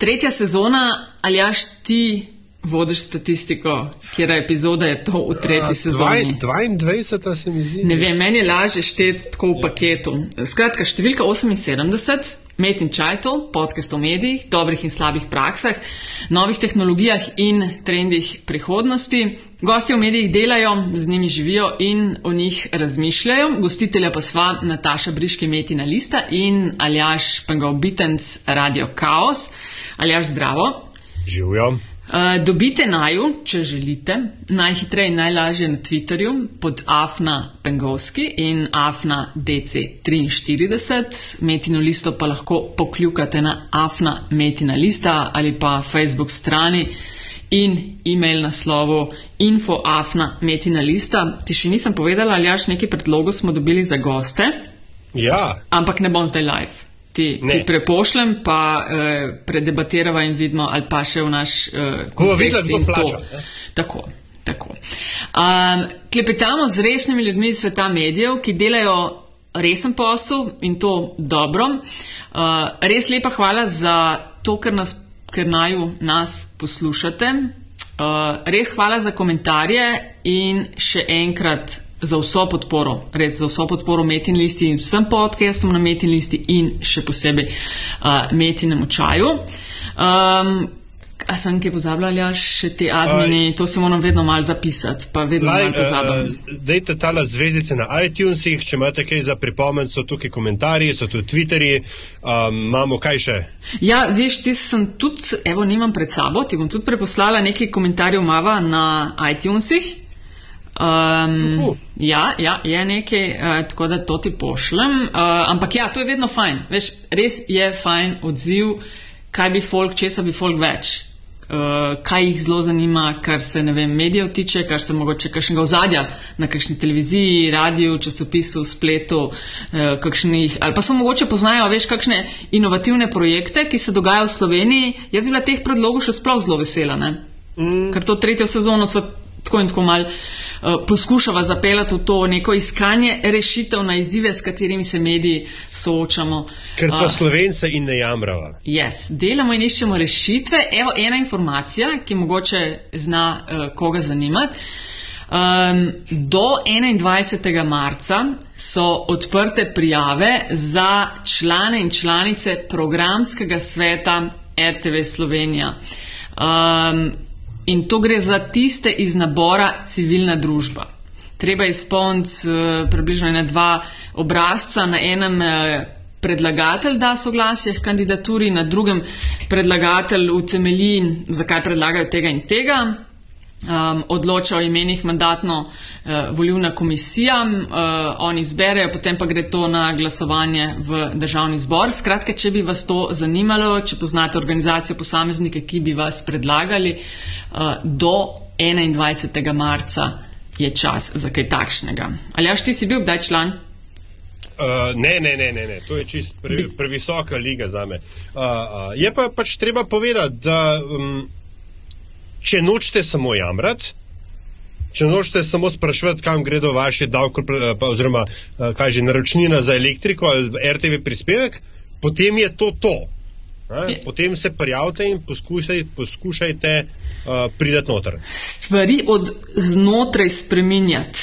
Tretja sezona, ali jaš ti vodiš statistiko, kjer epizoda je to v tretji sezoni? 22, se mi zdi. Ne vem, meni je lažje šteti tako v paketu. Skratka, številka 78, Met in Čajto, podcast o medijih, dobrih in slabih praksah, novih tehnologijah in trendih prihodnosti. Gosti v medijih delajo, z njimi živijo in o njih razmišljajo. Gostitelja pa sva Nataša Briški Metina Lista in Aljaš Pengovitenc Radio Chaos. Aljaš zdravo. Živijo. Uh, dobite naju, če želite, najhitreje in najlažje na Twitterju pod Afna Pengovski in Afna DC43. Metino listo pa lahko pokljukate na Afna Metina lista ali pa Facebook strani in e-mail naslovu infoafna Metina lista. Ti še nisem povedala, ali jaš nekaj predlogov smo dobili za goste. Ja. Ampak ne bom zdaj live ti, ti prepošljem, pa eh, predebatirava in vidimo, ali pa še v naš eh, kontekst. Ko vidimo, kdo plača. Tako. tako. Um, klepetamo z resnimi ljudmi iz sveta medijev, ki delajo resen posel in to dobro. Uh, res lepa hvala za to, ker, nas, ker naju nas poslušate. Uh, res hvala za komentarje in še enkrat za vso podporo, res za vso podporo Metin listi in vsem podcastom na Metin listi in še posebej uh, Metinem očaju. Um, A sem kaj pozabljala, še te admini, uh, to se moram vedno malo zapisati, pa vedno malo pozabljam. Uh, dejte tale zvezdice na iTunesih, če imate kaj za pripomen, so tukaj komentarji, so tu Twitterji, um, imamo kaj še? Ja, veš, ti sem tudi, evo, nimam pred sabo, ti bom tudi preposlala nekaj komentarjev mava na iTunesih. Um, ja, ja, je nekaj, uh, tako da to ti pošljem. Uh, ampak ja, to je vedno fajn. Veš, res je fajn odziv, kaj bi folk, česa bi folk več. Uh, kaj jih zelo zanima, kar se ne vem, medijev tiče, kar se mogoče kakšnega ozadja na kakšni televiziji, radiju, časopisu, spletu, uh, kakšnih, ali pa so mogoče poznajo, veš, kakšne inovativne projekte, ki se dogajajo v Sloveniji. Jaz bi bila teh predlogov še sploh zelo vesela, mm. ker to tretjo sezono so tako in tako mal uh, poskušava zapeljati v to neko iskanje rešitev na izzive, s katerimi se mediji soočamo. Ker so uh, slovence in ne jamrava. Yes, delamo in iščemo rešitve. Evo ena informacija, ki mogoče zna uh, koga zanimati. Um, do 21. marca so odprte prijave za člane in članice programskega sveta RTV Slovenija. Um, In to gre za tiste iz nabora civilna družba. Treba izpolniti uh, približno ena dva obrazca, na enem uh, predlagatelj da soglasje k kandidaturi, na drugem predlagatelj utemelji, zakaj predlagajo tega in tega um, odloča o imenih mandatno uh, komisija, uh, oni izberejo, potem pa gre to na glasovanje v državni zbor. Skratka, če bi vas to zanimalo, če poznate organizacijo posameznike, ki bi vas predlagali, uh, do 21. marca je čas za kaj takšnega. Ali jaš ti si bil kdaj član? Uh, ne, ne, ne, ne, ne, to je čist pre, previsoka liga za me. Uh, uh, je pa pač treba povedati, da um, če nočete samo jamrati, če nočete samo spraševati, kam gredo vaše davke, oziroma eh, kaj že naročnina za elektriko ali RTV prispevek, potem je to to. Ne? Potem se prijavite in poskušajte, poskušajte uh, priti noter. Stvari od znotraj spreminjati.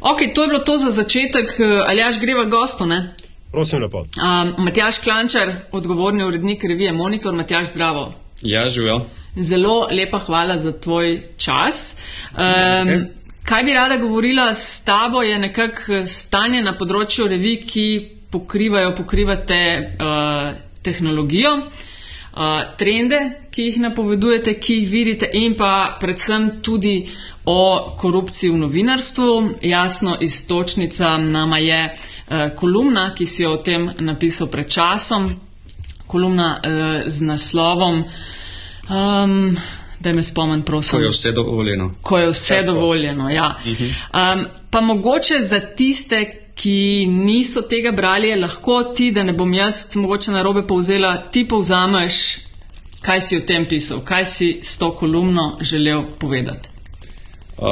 Ok, to je bilo to za začetek, eh, ali jaš greva gosto, ne? Prosim, lepo. Um, Matjaš Klančar, odgovorni urednik revije Monitor, Matjaš, zdravo. Ja, živijo. Zelo lepa hvala za tvoj čas. Um, kaj bi rada govorila s tabo, je nekako stanje na področju revij, ki pokrivajo, pokrivate uh, tehnologijo, uh, trende, ki jih napovedujete, ki jih vidite, in pa predvsem tudi o korupciji v novinarstvu. Jasno, istočnica nama je uh, kolumna, ki si jo o tem napisal pred časom. Kolumna uh, z naslovom Um, da me spomnim, prosim. Ko je vse dovoljeno. Ko je vse Tako. dovoljeno, ja. Um, pa mogoče za tiste, ki niso tega brali, lahko ti, da ne bom jaz mogoče na robe povzela, ti povzameš, kaj si o tem pisal, kaj si s to kolumno želel povedati. Uh,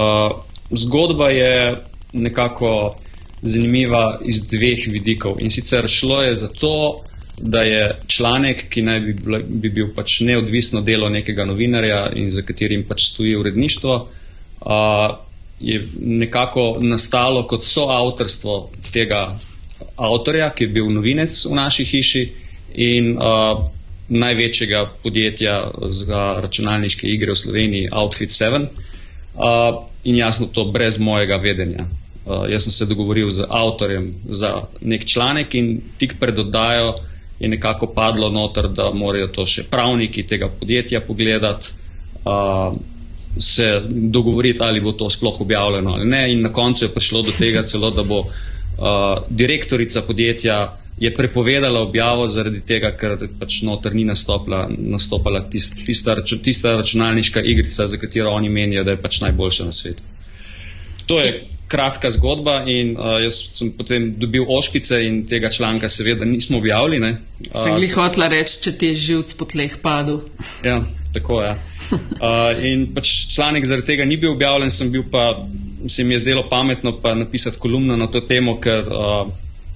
zgodba je nekako zanimiva iz dveh vidikov. In sicer šlo je za to, da je članek, ki naj bi, bila, bi bil pač neodvisno delo nekega novinarja in za katerim pač stoji uredništvo, uh, je nekako nastalo kot soavtorstvo tega avtorja, ki je bil novinec v naši hiši in uh, največjega podjetja za računalniške igre v Sloveniji, Outfit 7. Uh, in jasno, to brez mojega vedenja. Uh, jaz sem se dogovoril z avtorjem za nek članek in tik pred oddajo je nekako padlo noter, da morajo to še pravniki tega podjetja pogledati, uh, se dogovoriti, ali bo to sploh objavljeno ali ne. In na koncu je prišlo do tega celo, da bo uh, direktorica podjetja je prepovedala objavo zaradi tega, ker pač noter ni nastopila, nastopala tist, tista, tista računalniška igrica, za katero oni menijo, da je pač najboljša na svetu. To je kratka zgodba in uh, jaz sem potem dobil ošpice in tega članka seveda nismo objavili. Ne. Uh, sem jih hotela reči, če ti je živc po tleh padel. Ja, tako je. Ja. Uh, in pač članek zaradi tega ni bil objavljen, sem bil pa, se mi je zdelo pametno pa napisati kolumno na to temo, ker uh,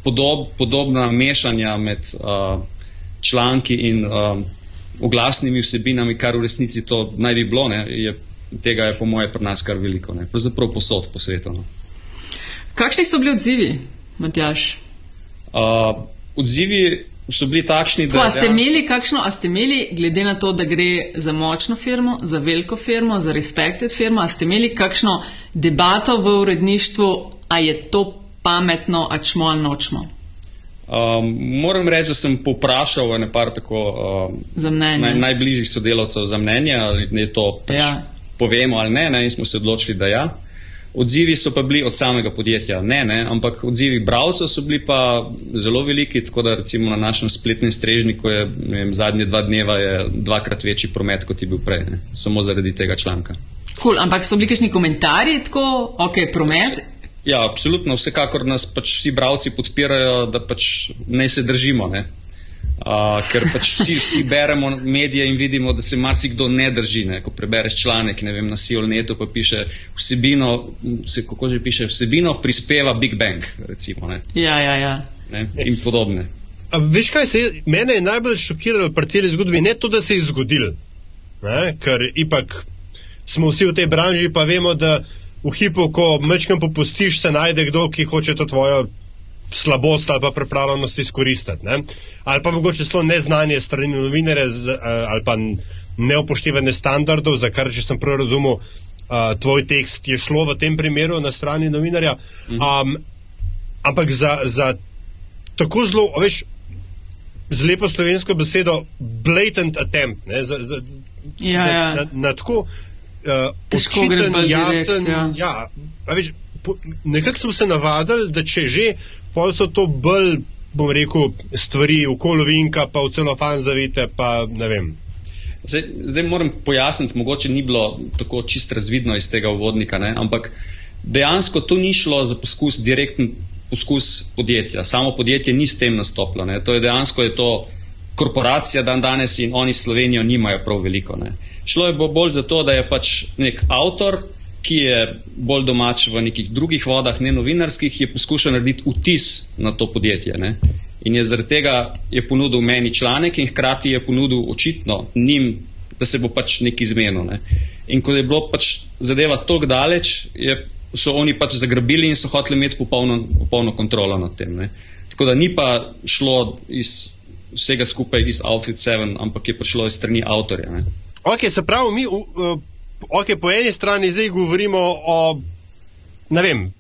podob, podobna mešanja med uh, članki in uh, oglasnimi vsebinami, kar v resnici to naj bi bilo, ne, je, tega je po moje pri nas kar veliko, ne, pravzaprav posod po svetu. No. Kakšni so bili odzivi, Matjaš? Uh, odzivi so bili takšni, da. Ko, a, ste imeli kakšno, a ste imeli, glede na to, da gre za močno firmo, za veliko firmo, za respected firmo, a ste imeli kakšno debato v uredništvu, a je to pametno, a čmo ali nočmo? Um, moram reči, da sem poprašal ene par tako um, naj, najbližjih sodelavcev za mnenje, ali ne to pač ja. povemo ali ne, ne, in smo se odločili, da ja. Odzivi so pa bili od samega podjetja, ne, ne, ampak odzivi bralcev so bili pa zelo veliki, tako da recimo na našem spletnem strežniku je vem, zadnje dva dneva je dvakrat večji promet, kot je bil prej, ne, samo zaradi tega članka. Cool, ampak so bili kakšni komentarji, tako, ok, promet? Ja, absolutno, vsekakor nas pač vsi bravci podpirajo, da pač ne se držimo. Ne? Uh, ker pač vsi, vsi beremo medije in vidimo, da se marsikdo ne drži. Ne? Ko prebereš članek vem, na Siolnetu, pa piše vsebino, se, kako že piše, vsebino prispeva Big Bang. Recimo, ja, ja, ja. In podobne. A veš, kaj se mene je najbolj šokiralo pri celi zgodbi? Ne to, da se je zgodil, ne? ker ipak smo vsi v tej branži, pa vemo, da v hipu, ko mečkam popustiš, se najde kdo, ki hoče to tvojo slabost ali pa pripravljenost izkoristiti. Ne? Ali pa mogoče celo neznanje strani novinarja ali pa neopoštevanje standardov, za kar, če sem prav razumel, uh, tvoj tekst je šlo v tem primeru na strani novinarja. Um, ampak za, za tako zelo, veš, z lepo slovensko besedo, blatant attempt. Ne, za, za, ja, na, ja. Na, na tako uh, očiten, jasen. Direkt, ja. Ja, Nekako smo se navadili, da če že, pol so to bolj, bom rekel, stvari v kolovinka, pa v celofan zavite, pa ne vem. Zdaj, zdaj moram pojasniti, mogoče ni bilo tako čist razvidno iz tega uvodnika, ne? ampak dejansko to ni šlo za poskus, direktni poskus podjetja. Samo podjetje ni s tem nastopilo. Ne? To je dejansko je to korporacija dan danes in oni Slovenijo nimajo prav veliko. Ne? Šlo je bolj za to, da je pač nek avtor, ki je bolj domač v nekih drugih vodah, ne novinarskih, je poskušal narediti vtis na to podjetje. Ne? In je zaradi tega je ponudil meni članek in hkrati je ponudil očitno njim, da se bo pač nek izmenil. Ne? In ko je bilo pač zadeva tako daleč, je, so oni pač zagrabili in so hoteli imeti popolno, popolno kontrolo nad tem. Ne? Tako da ni pa šlo iz vsega skupaj iz Outfit 7, ampak je prišlo iz strani avtorja. Ne? Ok, se pravi, mi uh, okay, po eni strani zdaj govorimo o, ne vem,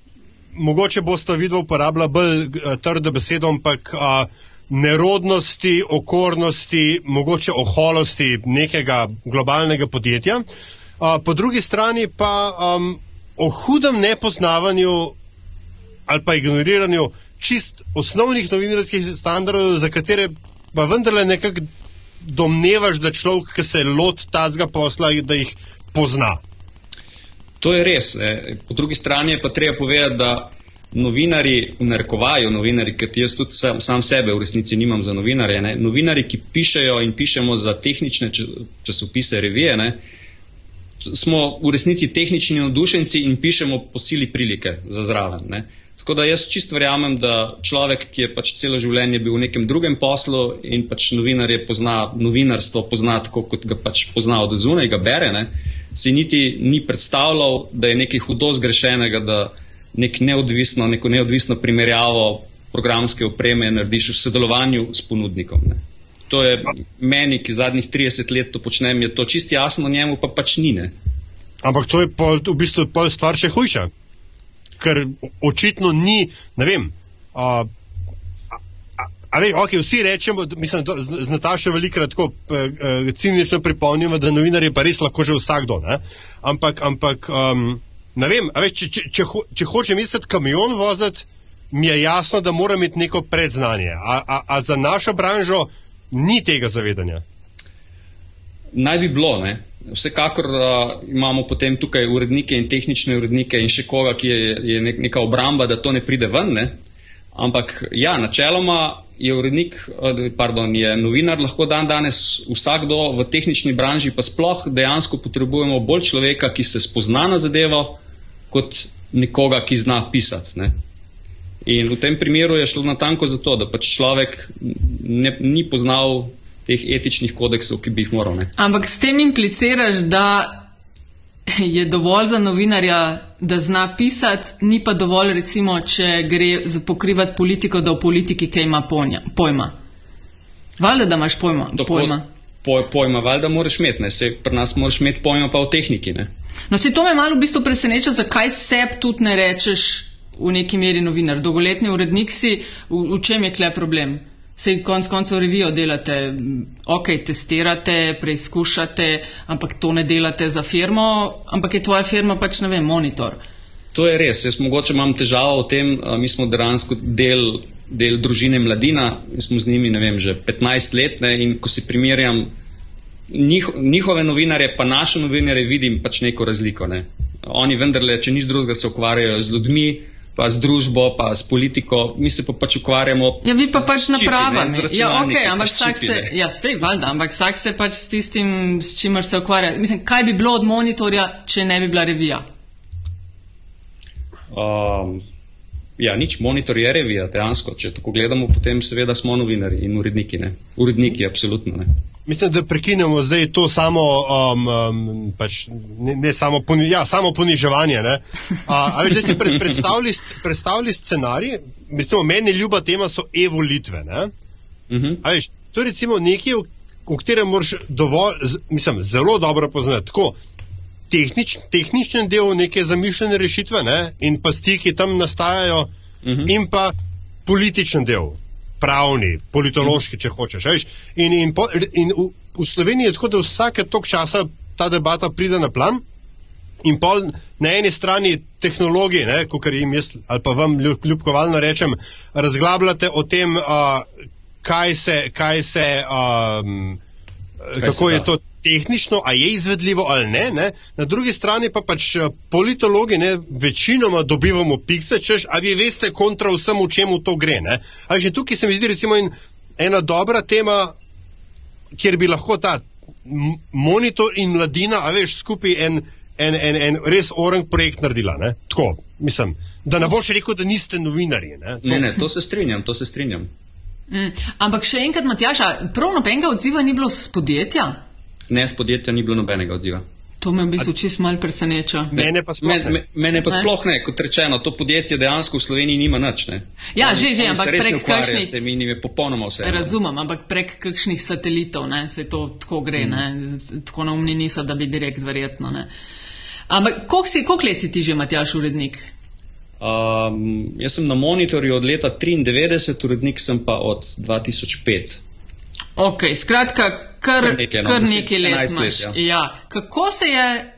mogoče boste videli uporabljati bolj uh, trdo besedo, ampak uh, nerodnosti, okornosti, mogoče oholosti nekega globalnega podjetja. Uh, po drugi strani pa um, o hudem nepoznavanju ali pa ignoriranju čist osnovnih novinarskih standardov, za katere pa vendarle nekako domnevaš, da človek, ki se loti tazga posla, da jih pozna. To je res. Ne. Po drugi strani je pa treba povedati, da novinari, v narekovaju novinari, ker jaz tudi sam, sam sebe v resnici nimam za novinarje, ne. novinari, ki pišejo in pišemo za tehnične časopise, revije, ne, smo v resnici tehnični navdušenci in pišemo po sili prilike za zraven. Ne. Tako da jaz čist verjamem, da človek, ki je pač celo življenje bil v nekem drugem poslu in pač novinarje pozna, novinarstvo pozna tako, kot ga pač pozna od zunaj, ga bere, ne, si niti ni predstavljal, da je nekaj hudo zgrešenega, da nek neodvisno, neko neodvisno primerjavo programske opreme narediš v sodelovanju s ponudnikom. Ne. To je meni, ki zadnjih 30 let to počnem, je to čist jasno, njemu pa pač ni. Ne. Ampak to je pol, v bistvu pol stvar še hujša, ker očitno ni, ne vem. A, A veš, okay, vsi rečemo, mislim, da z Natašo velikrat tako uh, cinično pripomnimo, da novinar je pa res lahko že vsakdo. Ne? Ampak, ampak um, ne vem, veš, če, če, če, ho, če hočem misliti kamion voziti, mi je jasno, da moram imeti neko predznanje. A, a, a za našo branžo ni tega zavedanja? Naj bi bilo, ne. Vsekakor uh, imamo potem tukaj urednike in tehnične urednike in še koga, ki je, je neka obramba, da to ne pride ven. Ne. Ampak ja, načeloma je urednik, pardon, je novinar lahko dan danes vsakdo v tehnični branži, pa sploh dejansko potrebujemo bolj človeka, ki se spozna na zadevo, kot nekoga, ki zna pisati. Ne. In v tem primeru je šlo na tanko zato, da pač človek ne, ni poznal teh etičnih kodeksov, ki bi jih moral. Ne. Ampak s tem impliciraš, da je dovolj za novinarja, da zna pisati, ni pa dovolj, recimo, če gre za pokrivati politiko, da v politiki kaj ima ponja, pojma. Valjda, da imaš pojma. Pojma. Poj, pojma, valjda moraš imeti, ne, se pri nas moraš imeti pojma pa v tehniki. Ne. No, se to me malo v bistvu preseneča, zakaj sebi tudi ne rečeš v neki meri novinar. Dolgoletni urednik si, v, v čem je kle problem? Sej konc koncev revijo delate, ok, testirate, preizkušate, ampak to ne delate za firmo, ampak je tvoja firma pač, ne vem, monitor. To je res, jaz mogoče imam težavo v tem, mi smo dejansko del, del družine mladina in smo z njimi, ne vem, že 15 let ne, in ko si primerjam njih, njihove novinarje, pa naše novinarje, vidim pač neko razliko. Ne. Oni vendarle, če nič drugega, se ukvarjajo z ljudmi, pa z družbo, pa s politiko, mi se pa pač ukvarjamo. Ja, vi pa pač naprava. Ja, ok, ampak vsak se, ja, sej, valjda, ampak vsak se pač s tistim, s čimer se ukvarja. Mislim, kaj bi bilo od monitorja, če ne bi bila revija? Um, ja, nič, monitor je revija, dejansko. Če tako gledamo, potem seveda smo novinari in uredniki. Ne? Uredniki, absolutno. Ne? Mislim, da prekinemo zdaj to samo, um, um, pač ne, ne samo, poni, ja, samo poniževanje. A, a veš, da si pred, predstavili, predstavili scenarij, mislim, meni ljuba tema so evolitve. Uh mhm. -huh. veš, to je recimo nekaj, v, katerem moraš dovolj, mislim, zelo dobro poznati. Tako, tehnič, tehničen del neke zamišljene rešitve ne, in pa stiki, ki tam nastajajo, uh Mhm. -huh. in pa političen del pravni, politološki, če hočeš. Veš? In, in, po, in v, v Sloveniji je tako, da vsake tok časa ta debata pride na plan. In pol na eni strani tehnologije, kot jim jaz ali pa vam ljubkovalno rečem, razglabljate o tem, uh, kaj se, kaj se, um, Kaj kako je to tehnično, a je izvedljivo ali ne. ne? Na drugi strani pa pač eh, politologi ne, večinoma dobivamo pikse, češ, a vi veste kontra vsemu, čemu to gre. Ne? A že tukaj se mi zdi recimo in, ena dobra tema, kjer bi lahko ta monitor in mladina, a veš, skupaj en, en, en, en res orang projekt naredila. Ne? Tako, mislim, da ne boš rekel, da niste novinarji. Ne? Ne, ne, to se strinjam, to se strinjam. Mm. Ampak še enkrat, Matjaša, prav nobenega odziva ni bilo z podjetja? Ne, z podjetja ni bilo nobenega odziva. To me v bistvu čist mal preseneča. Mene pa sploh Me, ne. me, mene pa Ne. sploh ne, kot rečeno, to podjetje dejansko v Sloveniji nima nič. Ne. Ja, Oni- že, že, ampak prek kakšnih- s tem in jim je popolnoma vse. Razumem, ampak prek kakšnih satelitov ne, se to tako gre, mm. ne, tako naumni niso, da bi direkt verjetno. Ne. Ampak koliko si- koliko let si ti že, Matjaš, urednik? Um, jaz sem na monitorju od leta 93, urednik sem pa od 2005. Ok, skratka, kar, Kar nekaj, no, kar nekaj let 11 let, imaš. ja. Ja. Kako se je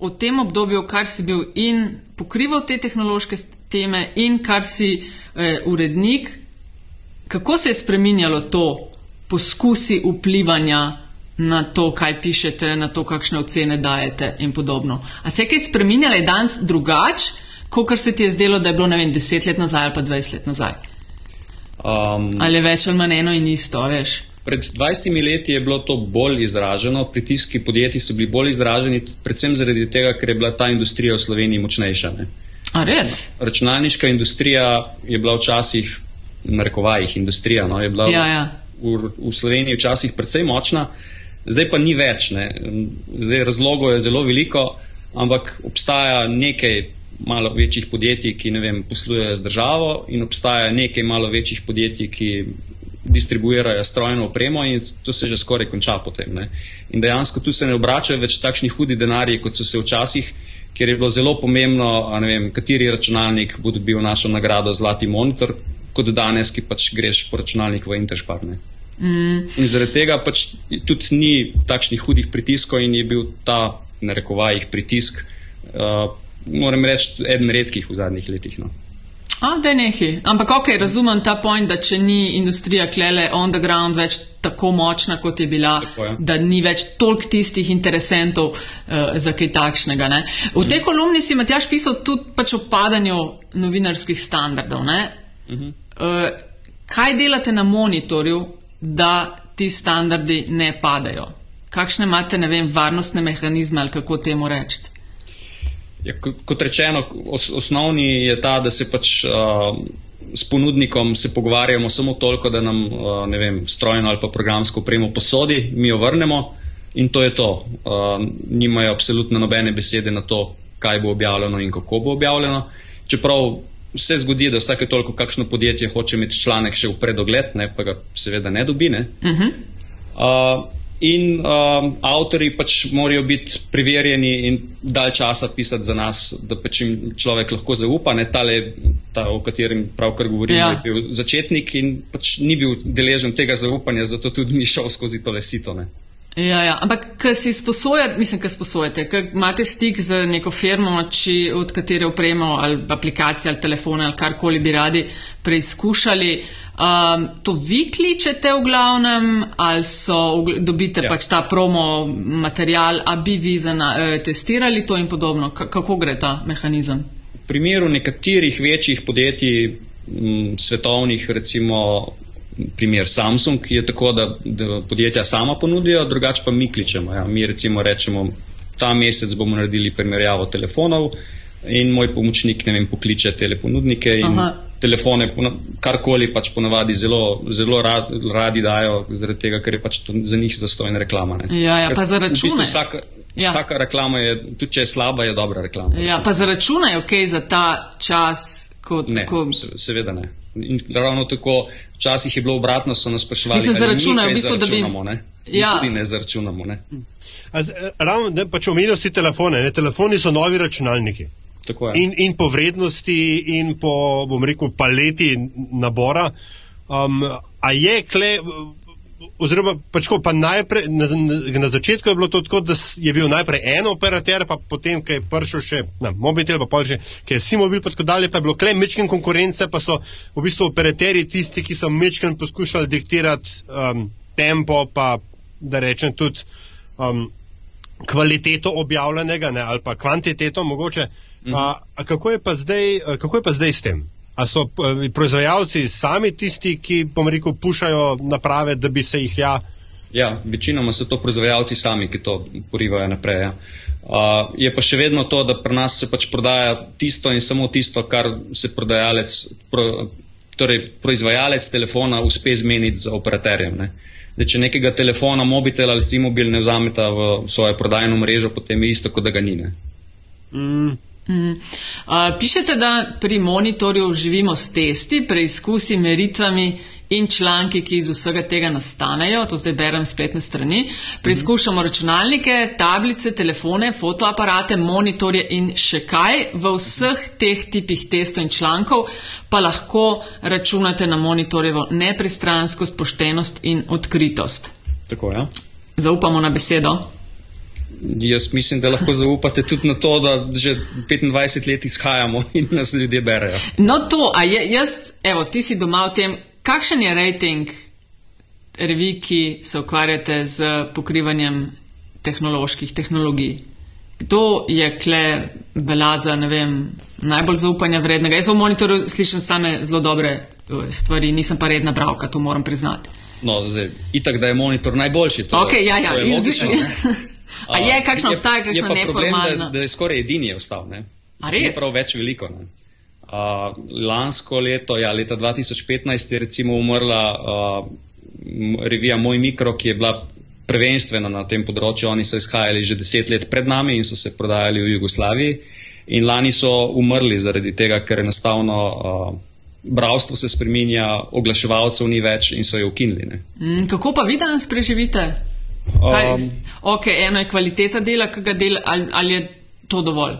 v tem obdobju, kar si bil in pokrival te tehnološke teme, in kar si eh, urednik, kako se je spremenjalo to poskusi vplivanja na to, kaj pišete, na to, kakšne ocene dajete in podobno? A se je kaj spremenjalo, je danes drugače, kot se ti je zdelo, da je bilo, vem, 10 let nazaj ali pa 20 let nazaj? Um, Ali je več ali manj eno in isto, veš? Pred 20 leti je bilo to bolj izraženo, pritiski podjetij so bili bolj izraženi, predvsem zaradi tega, ker je bila ta industrija v Sloveniji močnejša. Ne. A res? Računalniška industrija je bila včasih, na rekovajih, industrija, no, je bila Ja, ja. v, v Sloveniji včasih precej močna, zdaj pa ni več. Ne. Zdaj razlogov je zelo veliko, ampak obstaja nekaj malo večjih podjetij, ki ne vem, poslujejo z državo, in obstaja nekaj malo večjih podjetij, ki distribuirajo strojno opremo, in to se že skoraj konča potem. Ne. In dejansko tu se ne obračajo več takšni hudi denarji, kot so se včasih, ker je bilo zelo pomembno, ne vem, kateri računalnik bo dobil našo nagrado Zlati monitor, kot danes, ki pač greš po računalnik v Interspar. Ne. Mm, In zaradi tega pač tudi ni takšnih hudih pritiskov in je bil ta, na rekovajih, pritisk, uh, moram reči, eden redkih v zadnjih letih. No. A, da je nekaj. Ampak ok, razumem ta point, da če ni industrija klele on the ground več tako močna, kot je bila, Tako je. da ni več toliko tistih interesentov uh, za kaj takšnega. Ne? V tej kolumni si Matjaš pisal tudi pač o padanju novinarskih standardov. Uh, kaj delate na monitorju, da ti standardi ne padajo? Kakšne imate, ne vem, varnostne mehanizme ali kako temu reči? Ja, ko- kot rečeno, os, osnovni je ta, da se pač uh, s ponudnikom se pogovarjamo samo toliko, da nam uh, vem, strojno ali pa programsko opremo posodi, mi jo vrnemo in to je to. Uh, nimajo absolutno nobene besede na to, kaj bo objavljeno in kako bo objavljeno. Čeprav se zgodi, da vsake toliko kakšno podjetje hoče imeti članek še v predogled, ne, pa ga seveda ne dobi. Ne. Uh -huh. Uh, in um, avtori pač morajo biti preverjeni in dalj časa pisati za nas, da pač jim človek lahko zaupa. Ne, tale, ta, o katerem pravkar govorim, Ja. je bil začetnik in pač ni bil deležen tega zaupanja, zato tudi ni šel skozi tole sito. Ja, ja. ampak ko si sposojate, mislim, ko sposojate, ko imate stik z neko firmo, či, od katere opremo ali aplikacije ali telefone ali karkoli bi radi preizkušali, um, to vi kličete v glavnem ali so, dobite. Ja. pač ta promo material, a bi vi zana, eh, testirali to in podobno. K kako gre ta mehanizem? V primeru nekaterih večjih podjetij, m, svetovnih, recimo primer Samsung, je tako, da, da podjetja sama ponudijo, drugače pa mi kličemo. Ja. Mi recimo rečemo, ta mesec bomo naredili primerjavo telefonov in moj pomočnik ne vem, pokliče teleponudnike in Aha. Telefone, karkoli pač ponavadi zelo, zelo rad, radi dajo, zaradi tega, ker je pač to za njih zastojna reklama. Ne. Ja, ja, Ker pa za v bistvu račune. Vsaka, Ja. vsaka reklama je, tudi če je slaba, je dobra reklama. Ja, pa zaračunajo kaj za ta čas, ko, Ne, ko se, seveda ne. In ravno tako, včasih je bilo obratno, so nas spraševali, ali zaračunajo, v bistvu, da bi- ne? Ja. tudi ne zaračunamo. Ne? A z- eh, Ravno, ne, pač omenil si telefone. Ne? Telefoni so novi računalniki. Tako je. In, in po vrednosti, in po, bom rekel, paleti nabora. Um, a je kle, oziroma pač ko, pa najprej, na, na, začetku je bilo to tako, da je bil najprej en operater, pa potem, ko je prišel še na mobitel, pa že, ki je Simobil, pa tako dalje, pa je bilo kle mečken konkurence, pa so v bistvu operaterji tisti, ki so mečken poskušali diktirati um, tempo, pa da rečem tudi. Um, kvaliteto objavljenega ne, ali pa kvantiteto mogoče. -hmm. a, a kako, je pa zdaj, kako je pa zdaj s tem? A so eh, proizvajalci sami tisti, ki, bom rekel, pušajo naprave, da bi se jih ja. Ja, večinoma so to proizvajalci sami, ki to porivajo naprej. Ja. Uh, je pa še vedno to, da pri nas se pač prodaja tisto in samo tisto, kar se prodajalec, pro, torej proizvajalec telefona uspe zmeniti z operaterjem. Ne. Da, če nekega telefona, mobitel ali simobil ne vzamete v svojo prodajno mrežo, potem je isto, kot da ga ni. Ne. Mm, Uh, pišete, da pri monitorju živimo s testi, preizkusi, meritvami in članki, ki iz vsega tega nastanejo. To zdaj berem spletne strani. Preizkušamo računalnike, tablice, telefone, fotoaparate, monitorje in še kaj. V vseh teh tipih testov in člankov pa lahko računate na monitorjevo nepristranskost, poštenost in odkritost. Tako, ja. Zaupamo na besedo. Jaz mislim, da lahko zaupate tudi na to, da že 25 let izhajamo in nas ljudje berejo. No, to, a je, jaz, evo, ti si doma v tem, kakšen je rating revij, ki se ukvarjate z pokrivanjem tehnoloških tehnologij? Kdo je kle velja za, ne vem, najbolj zaupanja vrednega? Jaz v monitorju slišim same zelo dobre eh, stvari, nisem pa redna bravka, to moram priznati. No, zdaj, itak, da je monitor najboljši. To, Ok, ja, ja, to je logično. A je kakšna obstaja, kakšna pa problem, da, neformalna? je- da je skoraj edini je ostal. Ne? A res? prav več veliko. Ne. Uh, lansko leto, ja, leta 2015 je recimo umrla uh, revija Moj Mikro, ki je bila prvenstvena na tem področju. Oni so izhajali že deset let pred nami in so se prodajali v Jugoslaviji. In lani so umrli zaradi tega, ker enostavno uh, bravstvo se spreminja, oglaševalcev ni več in so jo ukinili. Ne. Mm, kako pa vi danes preživite? Kaj, Um, ok, eno je kvaliteta dela, ki ga dela, ali, ali je to dovolj?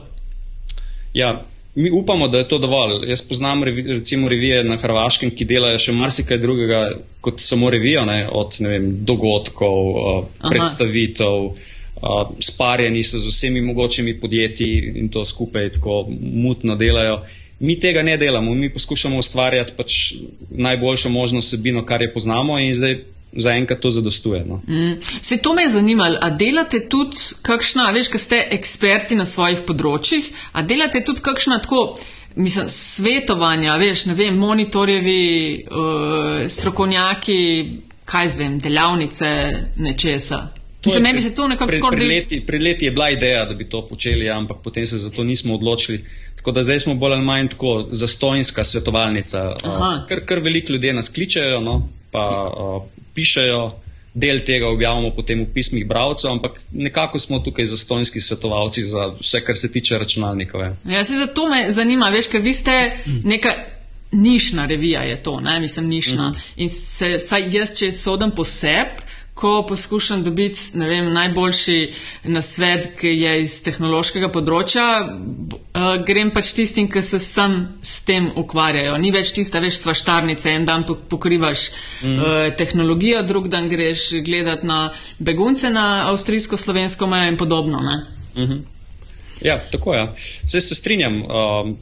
Ja, mi upamo, da je to dovolj. Jaz poznam revi, recimo revije na Hrvaškem, ki delajo še marsikaj drugega kot samo revijo, ne, od ne vem, dogodkov, uh, Aha. predstavitev, uh, sparjeni so z vsemi mogočimi podjetji in to skupaj tako mutno delajo. Mi tega ne delamo, mi poskušamo ustvarjati pač najboljšo možno vsebino, kar je poznamo in zdaj zaenkrat to zadostuje. No. Mm. Se to me je zanimalo, a delate tudi kakšna, veš, ker ste eksperti na svojih področjih, a delate tudi kakšna tako, mislim, svetovanja, veš, ne vem, monitorjevi, uh, strokovnjaki, kaj zvem, delavnice nečesa. Mislim, meni bi se to nekako skoraj pred, del- leti, pred leti je bila ideja, da bi to počeli, ampak potem se za to nismo odločili. Tako da zdaj smo bolj ali manj tako zastojnska svetovalnica. Aha. Uh, ker, ker veliko ljudi nas kličejo, no, pa uh, pišejo, del tega objavimo potem v pismih bralcev, ampak nekako smo tukaj zastojnski svetovalci za vse, kar se tiče računalnikov. Ja. Ja, se zato me zanima, veš, ker vi ste neka nišna revija, je to, ne, mislim, nišna. In se, saj jaz, če sodim po sebi, ko poskušam dobiti, vem, najboljši nasvet, ki je iz tehnološkega področja, uh, grem pač tistim, ki se sam s tem ukvarjajo. Ni več tista, veš, svaštarnice, en dan po- pokrivaš mm. uh, tehnologijo, drug dan greš gledat na begunce na avstrijsko-slovensko mejo in podobno, ne. Mhm. Ja, tako je. Vse se strinjam. Um,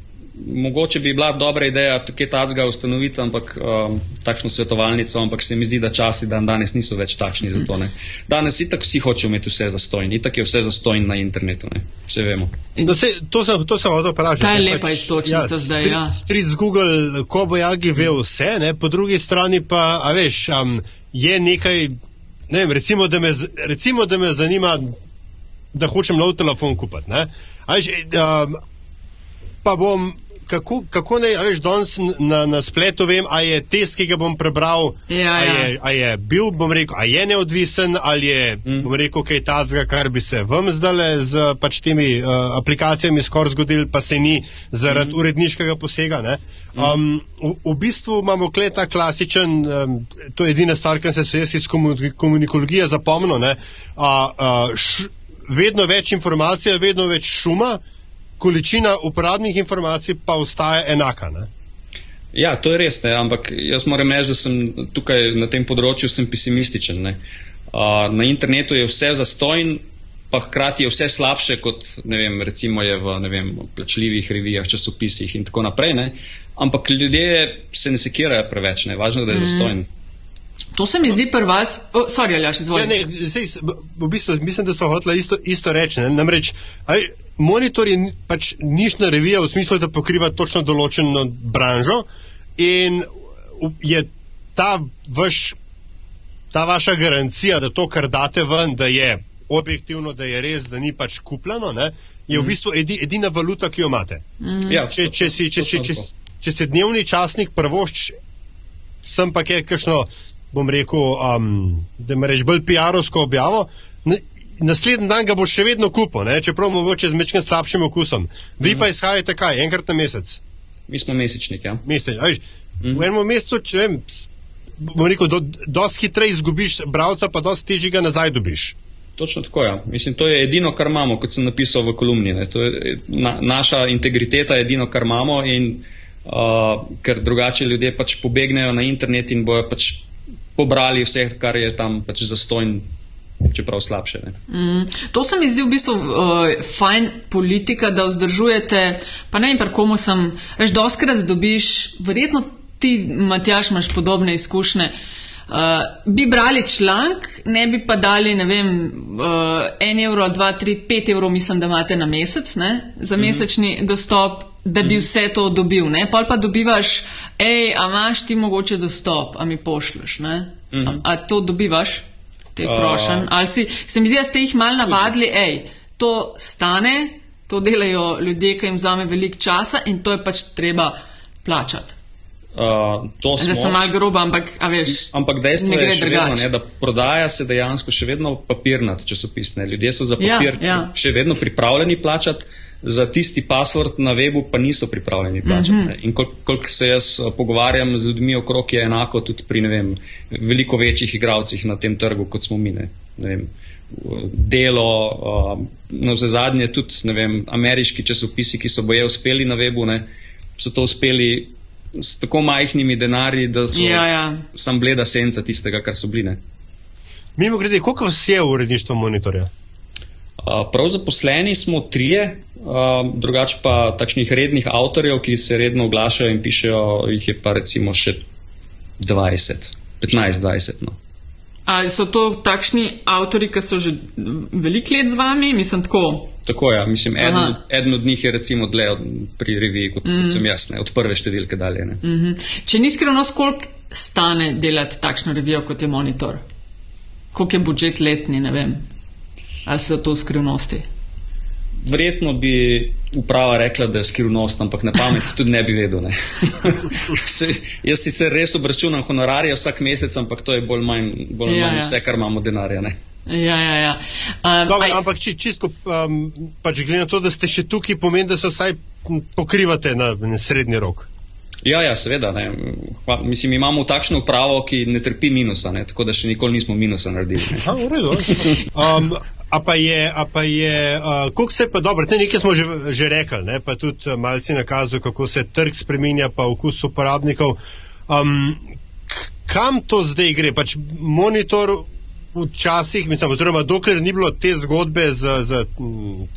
mogoče bi bila dobra ideja tukaj tacga ustanoviti, ampak um, takšno svetovalnico, ampak se mi zdi, da časi dan danes niso več takšni za to. Ne. Danes itak vsi hočejo imeti vse zastojn, itak je vse zastojn na internetu, ne. vse vemo. No, se, to sem, to sem hotel vprašati. Ta je ne, lepa iztočnica zdaj, street, ja. Street z Google, ko bo Jagi ve vse, ne, po drugi strani pa, a veš, um, je nekaj, ne vem, recimo, da me, recimo, da me zanima, da hočem nov telefon kupiti. ne. A veš, um, pa bom, kako, kako naj, veš, danes na, na spletu vem, a je test, ki ga bom prebral, Ja, a, ja. je, a je bil, bom rekel, a je neodvisen, ali je, mm. bom rekel, kaj tazga, kar bi se vam zdale z pač temi uh, aplikacijami skoraj zgodil, pa se ni zaradi mm. uredniškega posega. Ne? Um, v, v bistvu imamo kle ta klasičen, um, to je edina stvar, kar se jaz iz komu- komunikologije zapomnil, ne? a, a, š, vedno več informacij, vedno več šuma, količina uporabnih informacij pa ostaja enaka. Ne? Ja, to je res, ne, ampak jaz moram reči, da sem tukaj na tem področju sem pesimističen. Ne. Uh, na internetu je vse zastojn, pa hkrati je vse slabše, kot ne vem, recimo je v ne vem, plačljivih revijah, časopisih in tako naprej. Ne. Ampak ljudje se ne sekirajo preveč, ne. važno je, da je zastojn. To se mi zdi pri vas, oh, sorry, Aljaš, Ja, izvolite. ne, sej, s- v- v bistvu, mislim, da so hotela isto, isto reči. ne. Namreč, aj, monitor je pač nišna revija v smislu, da pokriva točno določeno branžo in je ta, vaš, ta vaša garancija, da to, kar date ven, da je objektivno, da je res, da ni pač kupljeno, ne, je v bistvu edi, edina valuta, ki jo imate. Ja, Če, če, si, če, si, če, tako. si- če se dnevni časnik prvošč, sem pa kaj kakšno, bom rekel, um, da me reč bolj PR-ovsko objavo. Ne, Naslednji dan ga boš še vedno kupil, ne? čeprav mogoče z mečkim slabšim okusom. Vi pa izhajate kaj, enkrat na mesec. Mi smo mesečnik. Ja. mesec. a Veš, v enem mesecu, če vem, s- bom rekel, do, dosti hitreje izgubiš bralca, pa dosti težje ga nazaj dobiš. Točno tako je. Ja. Mislim, to je edino, kar imamo, kot sem napisal v kolumni. Ne. To je na, naša integriteta, je edino, kar imamo, in uh, ker drugače ljudje pač pobegnejo na internet in bojo pač pobrali vse, kar je tam pač zastojn, čeprav slabše. Ne. Mm, to se mi zdi v bistvu uh, fajn politika, da vzdržujete, pa ne vem, pri komu sem, veš, doskrat dobiš, verjetno ti, Matjaš, imaš podobne izkušnje. Uh, bi brali članek, ne bi pa dali, ne vem, uh, en evro, dva, tri, pet evrov, mislim, da imate na mesec, ne, za mesečni dostop, da bi vse to dobil, ne, pol pa dobivaš, hej, a imaš ti mogoče dostop, a mi pošlješ, ne, a, a to dobivaš? Te A- prošen. Ali si, se mi zdi, da ste jih mal navadili, hej, to stane, to delajo ljudje, ki jim vzame veliko časa in to je pač treba plačati. Uh, Zdaj sem malo groba, ampak, veš, ampak dejstvo je, vedno, ne, da prodaja se dejansko še vedno papirnat časopis. Ne. Ljudje so za Ja, papir ja. še vedno pripravljeni plačati, za tisti password na webu pa niso pripravljeni plačati. Mm -hmm. In kol, koliko se jaz uh, pogovarjam z ljudmi okrog, je enako tudi pri vem, veliko večjih igravcih na tem trgu, kot smo mi. Ne. Ne vem, delo, uh, no za zadnje tudi vem, ameriški časopisi, ki so boje uspeli na webu, ne, so to uspeli s tako majhnimi denarji, da so Ja, ja. sam bleda senca tistega, kar so bile. Mimo grede, koliko vas je v uredništvu monitorja? Prav zaposleni smo trije, drugače pa takšnih rednih avtorjev, ki se redno oglašajo in pišejo, jih je pa recimo še 20, 15-20. No. A so to takšni avtori, ki so že veliko let z vami? Mislim, tako. Tako je, ja, mislim, eden, Aha. eden od njih je recimo dlje od, pri reviji, kot, mm. kot sem jaz, ne, od prve številke dalje. Ne. Mhm. Če ni skrivnost, koliko stane delati takšno revijo, kot je monitor? Koliko je budžet letni, ne vem. Ali so to skrivnosti? Verjetno bi uprava rekla, da je skrivnost, ampak na pamet tudi ne bi vedel. Ne. Jaz sicer res obračunam honorarje vsak mesec, ampak to je bolj manj, bolj Ja, manj ja. vse, kar imamo denarja. Ne. Ja, ja, ja. Um, Dobre, aj- ampak či, čisto, um, pač glede na to, da ste še tukaj, pomeni, da se vsaj pokrivate na, na srednji rok. Ja, ja, seveda. Ne. Hva, mislim, imamo takšno upravo, ki ne trpi minusa, ne, tako da še nikoli nismo minusa naredili. Ne. A, v redu. Um, a pa je, je, uh, koliko se pa dobro, te nekaj smo že, že rekli, ne, pa tudi uh, malce nakazal, kako se trg spreminja, pa okus uporabnikov. Um, kam to zdaj gre? Pač monitor včasih, mislim, oziroma dokler ni bilo te zgodbe z, z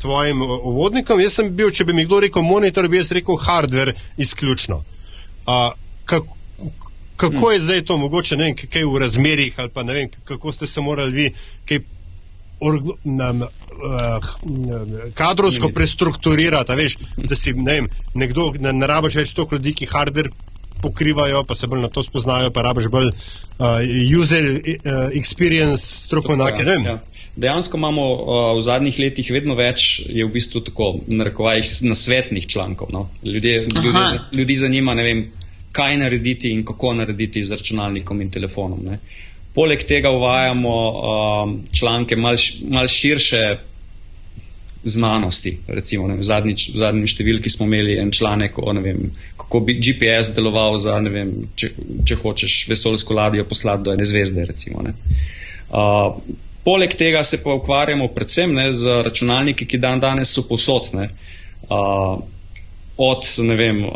tvojim uvodnikom, jaz sem bil, če bi mi kdo rekel monitor, bi jaz rekel hardware izključno. Uh, kako, kako je zdaj to mogoče, ne vem, kaj v razmerih ali pa ne vem, kako ste se morali vi kaj org, nam, uh, kadrovsko prestrukturirati, a veš, da si ne vem, nekdo, ne, ne rabiš več toliko ljudi, ki hardware pokrivajo, pa se bolj na to spoznajo, pa rabiš bolj uh, user uh, experience strokovnjake. ne vem. Ja. Dejansko imamo uh, v zadnjih letih vedno več, je v bistvu tako, na rekovajih, nasvetnih člankov. No. Ljudje, za- ljudi zanima, ne vem, kaj narediti in kako narediti z računalnikom in telefonom. Ne. Poleg tega uvajamo um, članke mal, š- mal širše znanosti. Recimo, vem, v, zadnjič, v zadnji številki smo imeli en članek o tem, kako bi GPS deloval, za, vem, če, če hočeš vesoljsko ladjo poslati do ene zvezde. Recimo, ne. Uh, poleg tega se pa ukvarjamo predvsem ne, z računalniki, ki dan danes so posod. Ne. Uh, od ne vem, uh,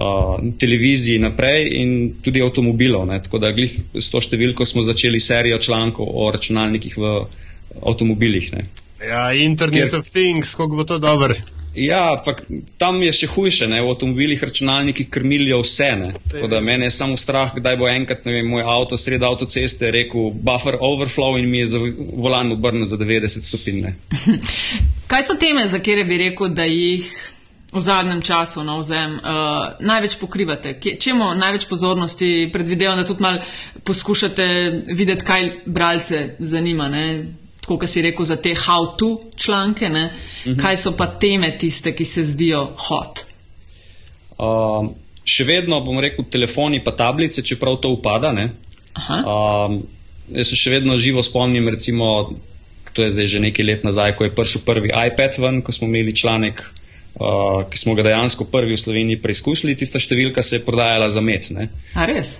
televiziji naprej in tudi avtomobilov. Ne. Tako da glih s to številko smo začeli serijo člankov o računalnikih v avtomobilih. Ne. Ja, Internet Kjer- of Things, kako bo to dobro. Ja, ampak tam je še hujše, ne? v avtomobilih računalniki krmilijo vse. Ne? Tako da mene je samo strah, kdaj bo enkrat ne vem, moj avto sredi avtoceste rekel buffer overflow in mi je volan obrnil za 90 stopinj. ne. Kaj so teme, za katere bi rekel, da jih v zadnjem času na ozem uh, največ pokrivate? Kje, čemu največ pozornosti predvidevam, da tudi mal poskušate videti, kaj bralce zanima? Ne? Tako, kot si rekel, za te how-to članke, ne? kaj so pa teme tiste, ki se zdijo hot? Uh, še vedno bom rekel telefoni pa tablice, čeprav to upada. Um, jaz se še vedno živo spomnim, recimo, to je zdaj že nekaj let nazaj, ko je prišel prvi iPad ven, ko smo imeli članek, uh, ki smo ga dejansko prvi v Sloveniji preizkusili, tista številka se je prodajala za met. Ne? A res?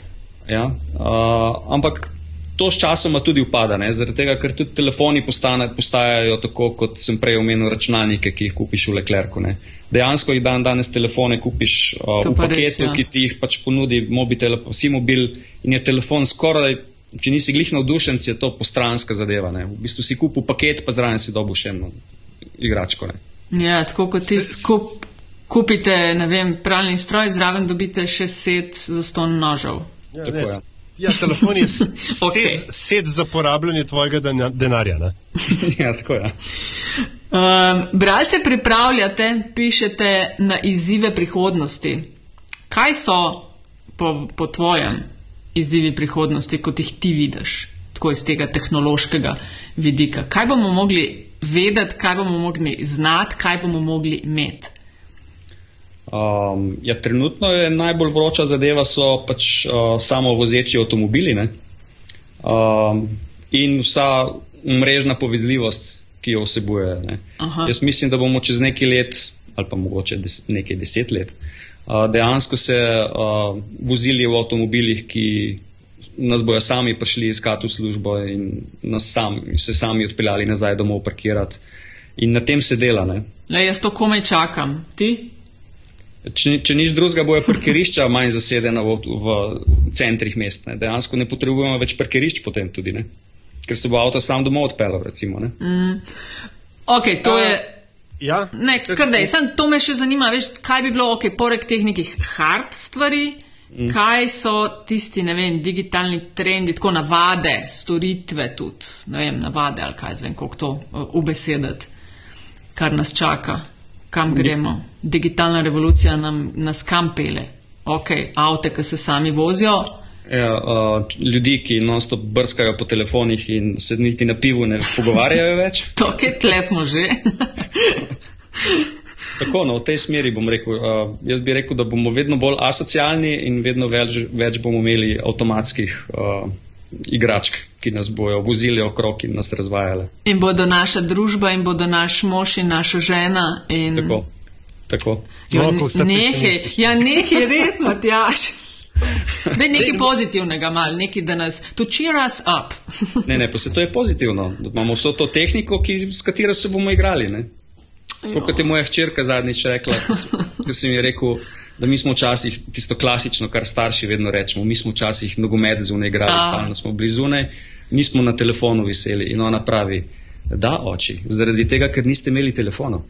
Ja? Uh, ampak to s časoma tudi upada, ne? zaradi tega, ker tudi telefoni postane, postajajo tako, kot sem prej omenil, računalnike, ki jih kupiš v Leclercu. Ne? Dejansko jih dan danes telefone kupiš uh, To v pa res, paketu, ja. ki ti jih pač ponudi mobitel, vsi mobil in je telefon skoraj. Če nisi glih navdušen, je to postranska zadeva. Ne? V bistvu si kupil paket, pa zraven si dobil še eno igračko. Ne? Ja, tako kot ti skup, kupite, ne vem, pralni stroj, zraven dobite še set za ston nožev. Ja, Tako ne, s- ja, telefon je s- Okej. set, set za porabljanje tvojega dena- denarja. Ne? ja, tako je. Um, bralce pripravljate, pišete na izzive prihodnosti. Kaj so po, po tvojem izzivi prihodnosti, kot jih ti vidiš, tako iz tega tehnološkega vidika? Kaj bomo mogli vedeti, kaj bomo mogli znati, kaj bomo mogli imeti? Um, ja, trenutno je najbolj vroča zadeva so pač uh, samo vozeči avtomobili ne? um, in vsa mrežna povezljivost, ki jo vsebuje. Jaz mislim, da bomo čez nekaj let, ali pa mogoče des, nekaj deset let, uh, dejansko se uh, vozili v avtomobilih, ki nas bojo sami prišli iskati v službo in nas sami, se sami odpeljali nazaj domov parkirati. In na tem se dela. Le, jaz to komaj čakam. Ti? Če, če nič drugega, bojo parkirišča manj zasedena v, v centrih mest. Ne. Dejansko ne potrebujemo več parkirišč potem tudi, ne. ker se bo avto sam domov odpeljal. Recimo, mm. Ok, to A, je. Ja, ne, kar da je. To me še zanima, veš, kaj bi bilo, ok, poleg teh nekih hard stvari, mm. kaj so tisti, ne vem, digitalni trendi, tako navade, storitve tudi, ne vem, navade ali kaj, zvem, kako to uh, ubesedati, kar nas čaka kam gremo. Digitalna revolucija nam, nas kam pele. Ok, avte, ki se sami vozijo. Ja, uh, ljudi, ki non-stop brskajo po telefonih in se niti na pivu ne pogovarjajo več. to, ki tle smo že. Tako, no, v tej smeri bom rekel. Uh, jaz bi rekel, da bomo vedno bolj asocialni in vedno več, več bomo imeli avtomatskih. Uh, igračk, ki nas bojo vozili okrog in nas razvajali. In bodo naša družba, in bodo naš mož in naša žena. In... Tako. tako. Jo, no, nehe, ja, nehe, res, Matjaš. Da je nekaj pozitivnega, malo, nekaj, da nas to cheer us up. ne, ne, pa se to je pozitivno. Imamo vso to tehniko, ki, s katero se bomo igrali. Kot je moja hčerka zadnjič rekla, ko sem ji rekel, da mi smo včasih tisto klasično, kar starši vedno rečemo, mi smo včasih nogomet zunaj igrali, stalno smo bili zunaj, mi smo na telefonu viseli in ona pravi, da oči, zaradi tega, ker niste imeli telefonov.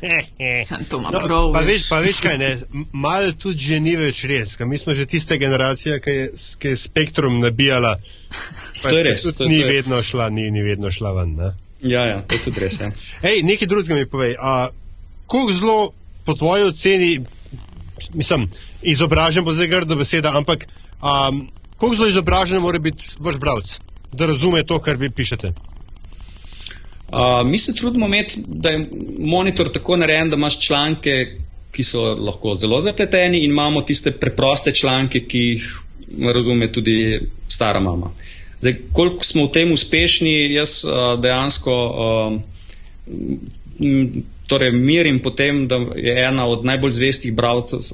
Sem to malo no, prav. Pa veš, pa veš kaj, ne, mal tudi že ni več res, mi smo že tiste generacije, ki je, ki je spektrum nabijala. To je res. To, ni, to vedno šla, ni, ni vedno šla ven. Ne? Ja, ja, to je tudi res. Ja. Ej, nekaj drugega mi povej. Kako zelo po tvoji oceni mislim, izobražen bo zdaj grda beseda, ampak um, koliko zelo izobražen mora biti vaš bralec, da razume to, kar vi pišete? Uh, mi se trudimo imeti, da je monitor tako narejen, da imaš članke, ki so lahko zelo zapleteni, in imamo tiste preproste članke, ki jih razume tudi stara mama. Zdaj, koliko smo v tem uspešni, jaz uh, dejansko. Uh, torej mirim potem, da je ena od najbolj zvestih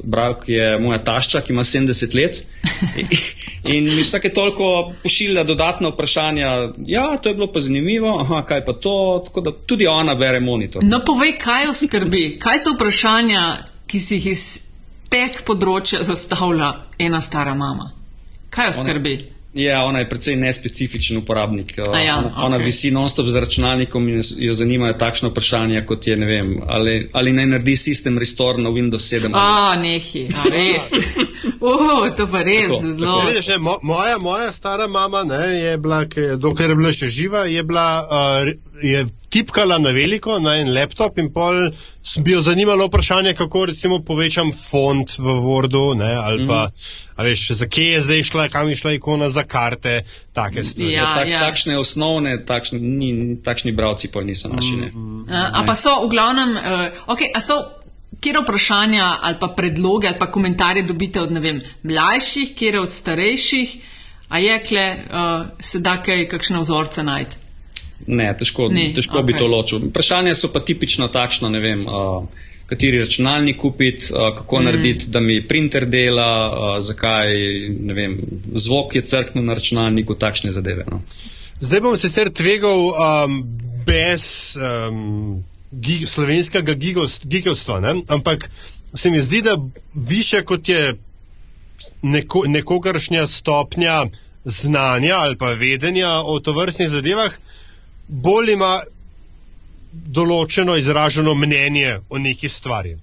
bralk moja tašča, ki ima 70 let. In mi vsake toliko pošilja dodatna vprašanja. Ja, to je bilo pa zanimivo, aha, kaj pa to, tako da tudi ona bere monitor. No, povej, kaj jo skrbi, kaj so vprašanja, ki si jih iz teh področja zastavlja ena stara mama. Kaj jo skrbi? Ona. Ja, ona je precej nespecifičen uporabnik. Ja, ona, okay. ona visi non-stop z računalnikom in jo zanimajo takšne vprašanja, kot je, ne vem, ali, ali naj naredi sistem restore na Windows 7. A, nehi, a res. uh, to pa res tako, zelo. Tako. Vidiš, ne, mo, moja, moja stara mama, ne, je bila, dokler je bila še živa, je bila. Uh, je tipkala na veliko, na en laptop, in pol bi jo zanimalo vprašanje, kako recimo povečam font v Wordu, ne, ali pa, mm. veš, za kje je zdaj šla, kam je šla ikona za karte, take stvari. Ja, tak, ja. Takšne osnovne, takšni, ni, takšni bravci pa niso naši. Mm. Uh, a pa so v glavnem, uh, ok, a so. Kjer vprašanja ali pa predloge ali pa komentarje dobite od vem, mlajših, kjer od starejših, a je kle, uh, se da kaj, kakšne vzorce najti? Ne, težko, Ni, težko okay. bi to ločil. Vprašanja so pa tipično takšno, ne vem, uh, kateri računalnik kupiti, uh, kako mm. narediti, da mi printer dela, uh, zakaj, ne vem, zvok je crknil na računalniku, takšne zadeve. No. Zdaj bom sicer tvegal um, brez um, gig, slovenskega gigovstva, ampak se mi zdi, da više kot je neko, nekogaršnja stopnja znanja ali pa vedenja o tovrstnih zadevah, bolj ima določeno izraženo mnenje o neki stvari.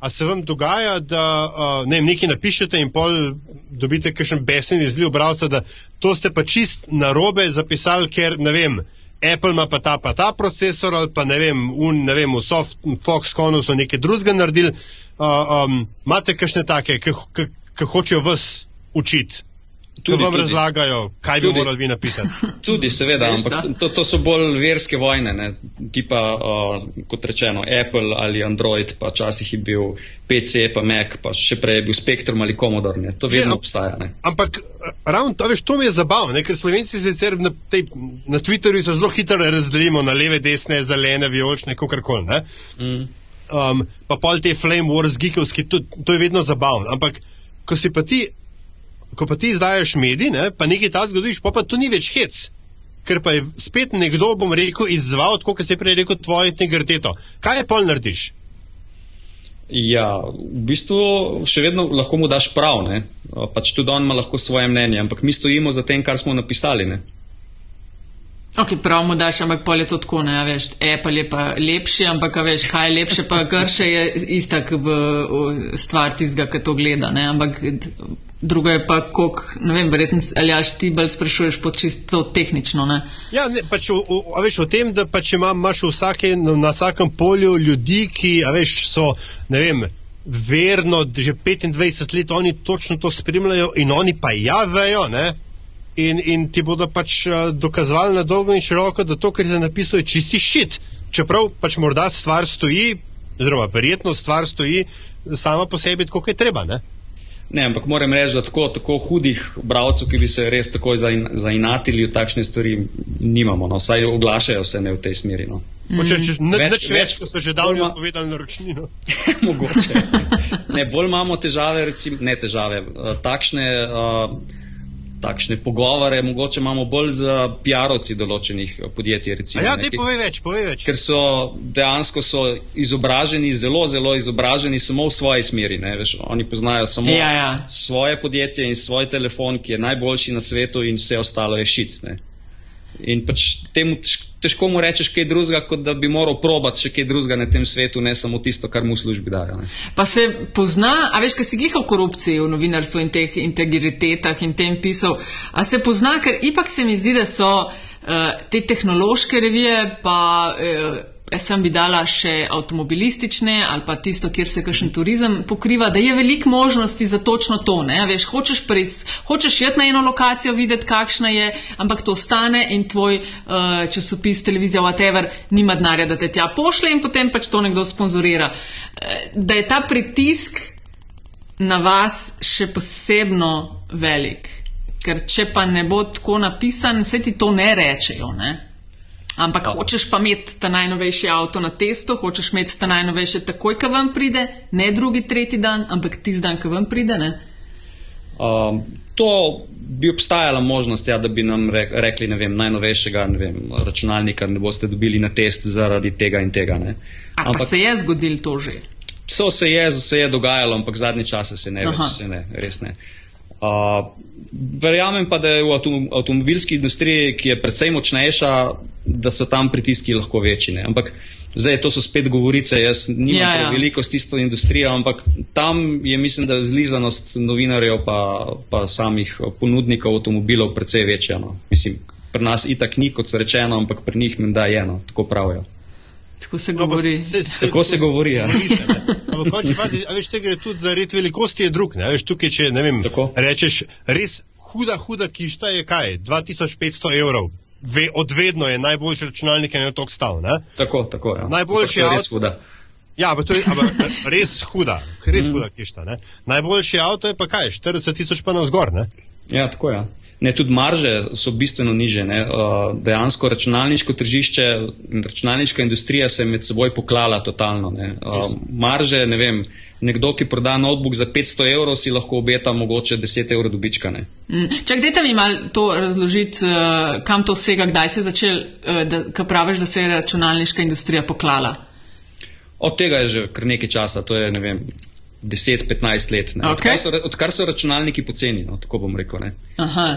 A se vam dogaja, da uh, ne, nekaj napišete in pol dobite kakšen besen izliv bralca, da to ste pa čist na robe zapisali, ker ne vem, Apple ima pa ta pa ta procesor ali pa ne vem, un, ne vem, v soft, Foxconnu so nekaj drugega naredili. Uh, um, imate kakšne take, ki hočejo vas učiti? Tu vam tudi. razlagajo, kaj tudi. bi morali vi napisati. Tudi, seveda, ampak to, to so bolj verske vojne, ne? tipa uh, kot rečeno Apple ali Android, pa včasih je bil PC, pa Mac, pa še prej je bil Spectrum ali Commodore. Ne? To vedno Že, obstaja. Ne? Ampak ravno to, veš, to mi je zabavno, ker slovenci se sicer na, na Twitterju zelo hitro razdelimo na leve, desne, zelene, vijolične, kakorkoli. Mm. Um, pa pol te Flame Wars, geekovski, to, to je vedno zabavno. Ampak ko si pa ti ko pa ti izdajaš medij, ne, pa nekaj ta zgodiš, pa, pa to ni več hec. Ker pa je spet nekdo, bom rekel, izzval, kot se je prej rekel, tvoje integriteto. Kaj je pol narediš? Ja, v bistvu še vedno lahko mu daš prav, ne? pač tudi on ima lahko svoje mnenje, ampak mi stojimo za tem, kar smo napisali. Ne? Ok, prav mu daš, ampak pol je to tako, ne veš, Apple je pa lepši, ampak veš, kaj je lepše, pa grše je istak v, v stvar tistega, ki to gleda, ne? ampak druga je pa, koliko, ne vem, verjetno, ali až ti bolj sprašuješ po čisto tehnično. Ne? Ja, ne, pač o, o, veš, o tem, da pač imaš vsake, na vsakem polju ljudi, ki veš, so, ne vem, verno, že 25 let oni točno to spremljajo in oni pa ja vejo, ne. In, in ti bodo pač dokazovali na dolgo in široko, da to, kar je napisal, je čisti šit. Čeprav pač morda stvar stoji, oziroma verjetno stvar stoji sama po sebi, kot je treba. Ne? Ne, ampak moram reči, da tako, tako hudih bralcev, ki bi se res takoj zainatili v takšne stvari, nimamo. No. Vsaj oglašajo se ne v tej smeri. No. Če, ne, več, več, več, ko so že davno povedali naročnino. Mogoče. ne, bolj imamo težave, recimo, ne težave, uh, takšne. Uh, takšne pogovore, mogoče imamo bolj z PR-ovci določenih podjetij. Recimo, ja, ne povej več, povej več. Ker so dejansko so izobraženi, zelo, zelo izobraženi samo v svoji smeri. Veš, oni poznajo samo ja, ja. svoje podjetje in svoj telefon, ki je najboljši na svetu, in vse ostalo je šit. Ne. In pač temu težko mu rečeš kaj drugega, kot da bi moral probati še kaj drugega na tem svetu, ne samo tisto, kar mu v službi dajo. Ne. Pa se pozna, a veš, kaj si glihal korupciji v novinarstvu in teh integritetah in tem pisal, a se pozna, ker ipak se mi zdi, da so uh, te tehnološke revije pa. Uh, sem bi dala še avtomobilistične ali pa tisto, kjer se kakšen turizem pokriva, da je veliko možnosti za točno to. Veš, hočeš, pres, hočeš jet na eno lokacijo, videti, kakšna je, ampak to stane in tvoj uh, časopis, televizija, whatever, nima denarja, da te tja pošle in potem pač to nekdo sponzorira. Uh, da je ta pritisk na vas še posebno velik. Ker če pa ne bo tako napisan, se ti to ne rečejo. Ne? Ampak oh. hočeš pa imeti ta najnovejši avto na testu, hočeš imeti ta najnovejši takoj, ko vam pride, ne drugi, tretji dan, ampak tisti dan, ko vam pride. Um, to bi obstajala možnost, ja, da bi nam rekli, ne vem, najnovejšega ne vem, računalnika ne boste dobili na test zaradi tega in tega. Ampak se je zgodil to že? To se je, se je dogajalo, ampak zadnji čas se ne, več, se ne, res ne. Uh, verjamem pa, da je v avtomobilski industriji, ki je precej močnejša, da so tam pritiski lahko večji. Ne? Ampak zdaj to so spet govorice, jaz nimam ja, ja. veliko s tisto industrijo, ampak tam je mislim, da zlizanost novinarjev pa, pa samih ponudnikov avtomobilov precej večja. No? Mislim, pri nas itak ni, kot rečeno, ampak pri njih menda je eno, tako pravijo. Tako se no, govori. No, se, se, Tako se govori. Ja. Ampak, če pazi, veš, te gre tudi za red velikosti, je drug. Ne? Veš, tukaj, če ne vem, Tako. rečeš, res huda, huda kišta je kaj? 2500 evrov. Ve, odvedno je najboljši računalnik, ki je tok stal. Ne? Tako, tako. Ja. Najboljši je res huda. Ja, ampak to je ampak, res huda, res huda kišta. Ne? Najboljši avto je pa kaj? 40 tisoč pa na vzgor. Ja, tako je. Ja. Ne, tudi marže so bistveno niže. Ne. Dejansko računalniško tržišče in računalniška industrija se je med seboj poklala totalno. Ne. Marže, ne vem, nekdo, ki proda notebook za 500 evrov, si lahko obeta mogoče 10 evrov dobička. Mm. Čak, dajte mi malo to razložiti, kam to vsega, kdaj se je začel, da praviš, da se je računalniška industrija poklala. Od tega je že kar nekaj časa, to je ne vem, 10-15 let. Okay. Odkar, so, odkar so računalniki poceni, no, tako bom rekel.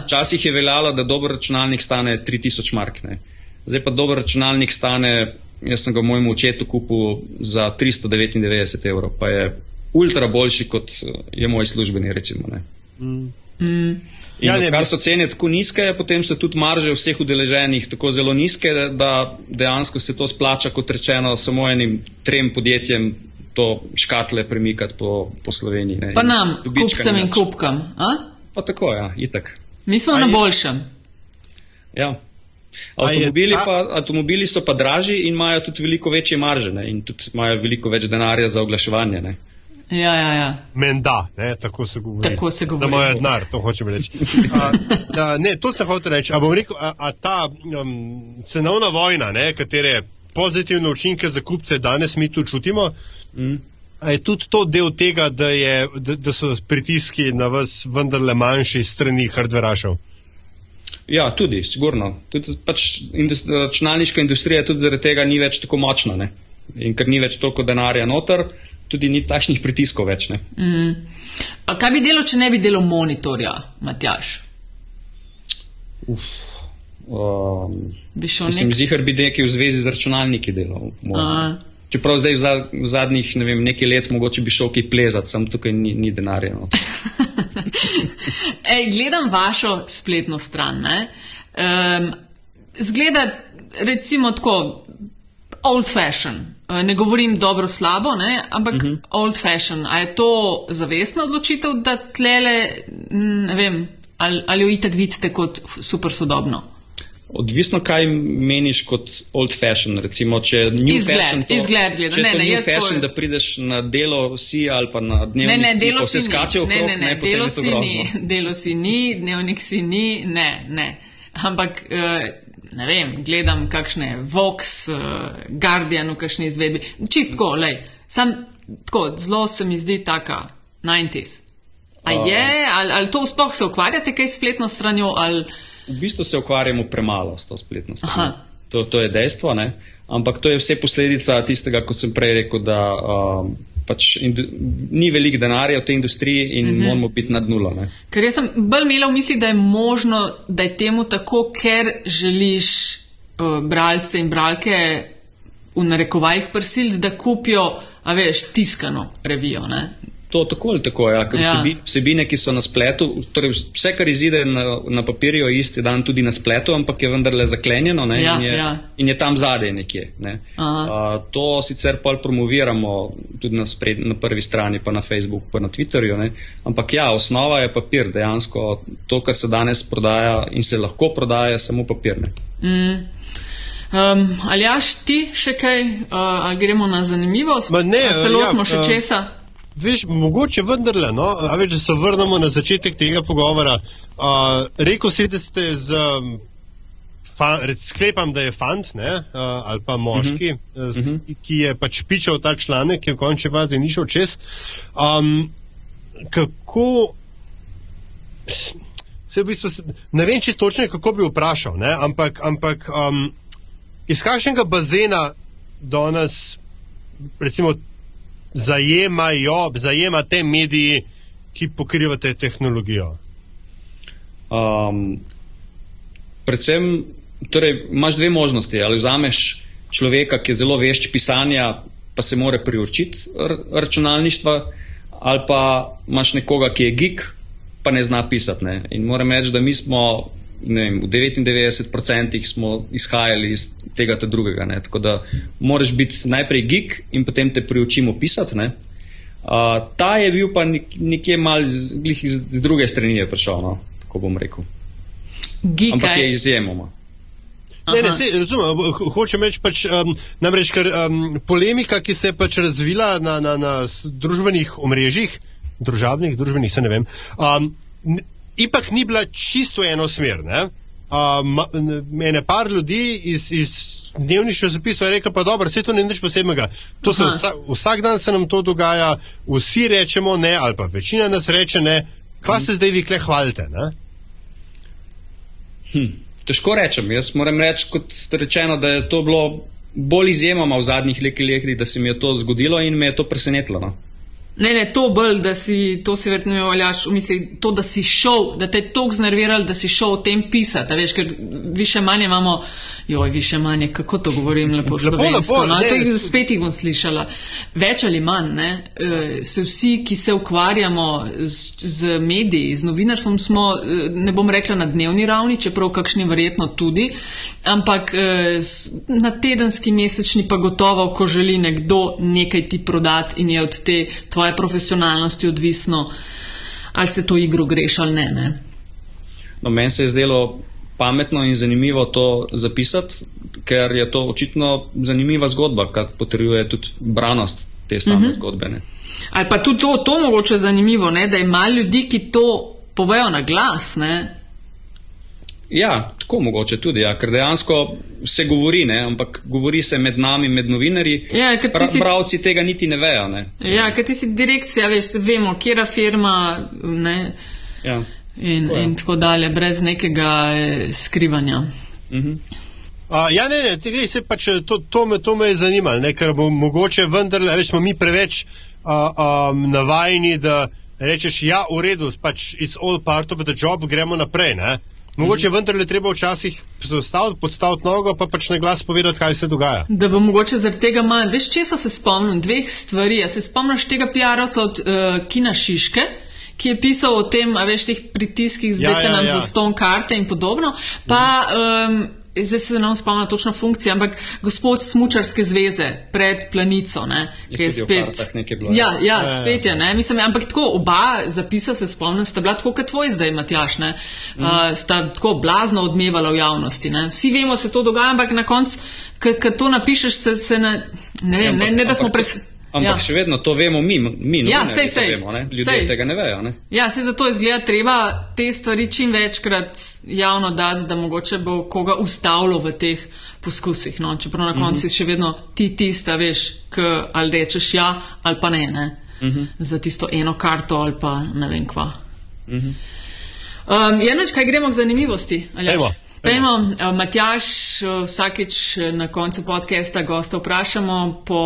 Včasih je veljalo, da dober računalnik stane 3000 mark. Ne. Zdaj pa dober računalnik stane, jaz sem ga mojemu očetu kupil za 399 evrov, pa je ultra boljši kot je moj službeni. Recimo, mm. Mm. Ja, ne, kar so cene tako nizke, potem so tudi marže vseh udeleženih tako zelo nizke, da dejansko se to splača, kot rečeno, samo enim trem podjetjem to škatle premikati po, po Sloveniji. Ne. Pa nam, kupcem in kupkam. Pa tako, ja, itak. Mi smo A na je- boljšem. Ja. A je Avtomobili, ta- pa, avtomobili so pa dražji in imajo tudi veliko večje marže ne? in tudi imajo veliko več denarja za oglaševanje. Ne? Ja, ja, ja. Menda, ne, tako se govori. Tako se govori. Da imajo denar, to hočem reči. A, da, ne, to sem hotel reči. A bom rekel, a, a ta um, cenovna vojna, ne, katere pozitivne učinke za kupce danes mi tu čutimo, Mm. a je tudi to del tega, da, je, da, da so pritiski na vas vendarle manjši strani hardverašev. Ja, tudi, sigurno. Tudi pač indus, računalniška industrija tudi zaradi tega ni več tako močna. Ne? In ker ni več toliko denarja noter, tudi ni takšnih pritiskov več. Ne? A kaj bi delo, če ne bi delo monitorja, Matjaš? Um, Bi šel mislim, nek... zihar bi nekaj v zvezi z računalniki delal. Čeprav zdaj v, za, v zadnjih ne vem, nekaj let mogoče bi šel kaj plezati, sem tukaj ni, ni denarja. noter. Ej, gledam vašo spletno stran. Ne? Um, zgleda, recimo, tako old fashion. Eh, Ne govorim dobro, slabo, ne? ampak uh -huh. old fashion. A je to zavestna odločitev, da tlele, m, ne vem, ali, ali jo itak vidite kot super sodobno? Odvisno, kaj meniš kot old fashion. Recimo, če new Izgled, fashion, to, izgled gleda. če Ne, ne, new jaz to- fashion, da prideš na delo si ali pa na Ne, dnevnik ne, si, delo pa si vse skače okrog, Ne, ne, ne, potem delo si ni, delo si ni, dnevnik si ni, ne, ne. Ampak, eh, ne vem, gledam kakšne Vox, eh, Guardian v kakšni izvedbi. Čistko, lej. Sam tako, zelo se mi zdi taka 90s. A je, ali, ali to sploh se ukvarjate kaj s spletno stranjo, ali V bistvu se ukvarjamo premalo s to spletno stran. To, to je dejstvo, ne? ampak to je vse posledica tistega, kot sem prej rekel, da um, pač ni veliko denarja v tej industriji in mm -hmm. moramo biti nad nulo. Ne? Ker jaz sem bolj imela v misli, da je možno, da je temu tako, ker želiš uh, bralce in bralke v narekovajih prisiliti, da kupijo, a veš, tiskano revijo. Ne? To tako ali tako, ja, ker Ja. ja. vsebi, vsebine, ki so na spletu, torej vse, kar izide na, na papirju, je isti dan tudi na spletu, ampak je vendarle zaklenjeno ne, Ja, in, je, ja. in je tam zadaj nekje. Ne. Aha. Uh, to sicer pol promoviramo tudi na, spred, na prvi strani, pa na Facebooku, pa na Twitterju, ne. ampak ja, osnova je papir, dejansko to, kar se danes prodaja in se lahko prodaja, je samo papir. Ne. Um, ali jaš ti še kaj, uh, ali gremo na zanimivost? Ma ne, Ali se ja, lotimo še uh, česa? Veš, mogoče vendarle, no, a veš, da se vrnemo na začetek tega pogovora. Uh, rekel si, da ste z, um, fa, rec, sklepam, da je fant, ne, uh, ali pa moški, uh -huh. uh, ki je pač pičal ta članek, ki je v končni fazi ni šel čez. Um, kako. Se v bistvu, ne vem čisto točno, kako bi vprašal, ne, ampak, ampak um, iz kakšnega bazena danes, recimo, zajemajo, zajema te mediji, ki pokrivate tehnologijo. Um, predvsem, torej, imaš dve možnosti. Ali vzameš človeka, ki je zelo vešč pisanja, pa se more priučiti računalništva, ali pa imaš nekoga, ki je geek, pa ne zna pisati. Ne? In moram reči, da mi smo. Ne vem, v 99% smo izhajali iz tega ta drugega. Ne? Tako da moraš biti najprej geek in potem te priučimo pisati. ne. Uh, ta je bil pa nek, nekje mal z, iz, z druge strani je prišel, no? tako bom rekel. Ampak je izjemoma. Ne, ne, Aha. se, razumem, ho- hočem reči, pač, um, namreč, ker um, polemika, ki se je pač razvila na, na, na družbenih omrežjih, družabnih, družbenih, se ne vem, um, ipak ni bila čisto eno smer. Ne? Um, par ljudi iz, iz dnevniškega zapisa je rekel, pa dobro, vse to ni nič posebnega. To se Aha. vsa, vsak dan se nam to dogaja, vsi rečemo ne, ali pa večina nas reče ne. Kva se zdaj vi kle hvalite? Ne? Težko rečem. Jaz moram reči, kot rečeno, da je to bilo bolj izjemoma v zadnjih nekaj letih, da se mi je to zgodilo in me je to presenetilo. No. Ne, ne, to bolj, da si, to si verjetno valjaš v misli, to, da si šel, da te je toliko znerviralo, da si šel o tem pisati, veš, ker više manje imamo, joj, više manje, kako to govorim lepo Lepo, slovensko, lepo, no, ne, to s- spet jih bom slišala. Več ali manj, ne, eh, se vsi, ki se ukvarjamo z, z mediji, z novinarstvom, smo, eh, ne bom rekla na dnevni ravni, čeprav kakšni verjetno tudi, ampak s- na tedenski, mesečni pa gotovo, ko želi nekdo nekaj ti prodati in je od te tvoje profesionalnosti odvisno, ali se to igro greš ali ne. ne. No, meni se je zdelo pametno in zanimivo to zapisati, ker je to očitno zanimiva zgodba, kar potrjuje tudi branost te same uh Mhm. -huh. zgodbe. Ne. Ali pa tudi to, to mogoče zanimivo, ne? da ima ljudi, ki to povejo na glas. Ne? Ja, tako mogoče tudi, ja, ker dejansko se govori, ne, ampak govori se med nami, med novinarji. Ja, Pra, si- Bravci tega niti ne vejo. Ne. Ja, ker ti si direkcija, veš, vemo, kera firma ne? Ja. In, Tako je. in tako dalje, brez nekega eh, skrivanja. Mhm. Uh, ja, ne, ne, tega se pač eh, to, to, me, to me je zanimalo, ne, ker bo mogoče vendarle, veš, smo mi preveč uh, um, navajeni, da rečeš, ja, v redu, pač it's all part of the job, gremo naprej. Ne. Mogoče Mhm. vendarle treba včasih staviti, podstaviti nogo, pa pač na glas povedati, kaj se dogaja. Da bo mogoče zaradi tega manj. Veš, česa se spomnim? Dveh stvari. Se spomniš tega PR-ovca od uh, Kina Šiške? Ki je pisal o tem, a veš, teh pritiskih, zdaj Ja, ja, ja, nam ja. za ston karte in podobno. Pa, um, zdaj se ne spomnim točno funkcije, ampak gospod Smučarske zveze pred planico, ne, ki je spet. bilo, Ja, ja. ja, Ja, spet je, ne. Mislim, ampak tako oba zapisa se spomnim, sta bila tako kot tvoj zdaj, Matjaš, ne. Mhm. Uh, sta tako blazno odmevala v javnosti, ne. Vsi vemo, se to dogaja, ampak na koncu, ko to napišeš, se, se ne, ne vem, ne, ne da smo pres. Ampak ja. še vedno to vemo mi, mi Ja, novinarji sej, sej, vemo, ne? ljudje sej. tega ne vejo. Ne? Ja, se zato izgleda treba te stvari čim večkrat javno dati, da mogoče bo koga ustavilo v teh poskusih. No? Čeprav na koncu si še vedno ti tista, veš, k, ali rečeš ja ali pa ne, ne? za tisto eno karto ali pa ne vem kva. Um, je noč, kaj gremo k zanimivosti? Aljaž? Pejmo, uh, Matjaš, uh, vsakeč uh, na koncu podcasta gosta vprašamo po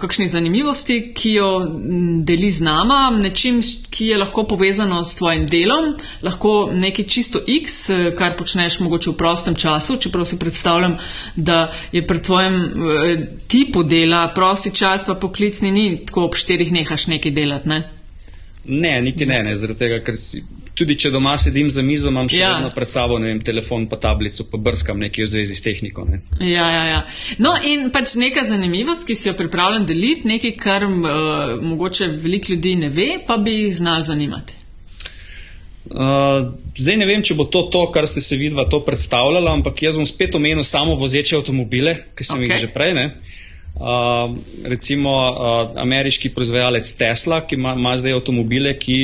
kakšni zanimivosti, ki jo mm, deli z nama, nečim, ki je lahko povezano s tvojim delom, lahko nekaj čisto X, kar počneš mogoče v prostem času, čeprav si predstavljam, da je pri tvojem tipu dela prosti čas, pa poklicni ni tako ob štirih nehaš nekaj delati, ne? Ne, niti ne, ne zaradi tega, ker si, tudi če doma sedim za mizo, imam še Ja. vedno pred sabo vem, telefon pa tablico, pa brskam nekaj v zvezi s tehniko. Ne. Ja, ja, ja. No, in pač neka zanimivost, ki si jo pripravljen deliti, nekaj, kar uh, mogoče veliko ljudi ne ve, pa bi jih znal zanimati. Uh, zdaj ne vem, če bo to to, kar ste se vidva to predstavljala, ampak jaz bom spet omenil samo vozeče avtomobile, ki sem okay. Jih že prej. Ne. Uh, recimo uh, ameriški proizvajalec Tesla, ki ima, ima zdaj avtomobile, ki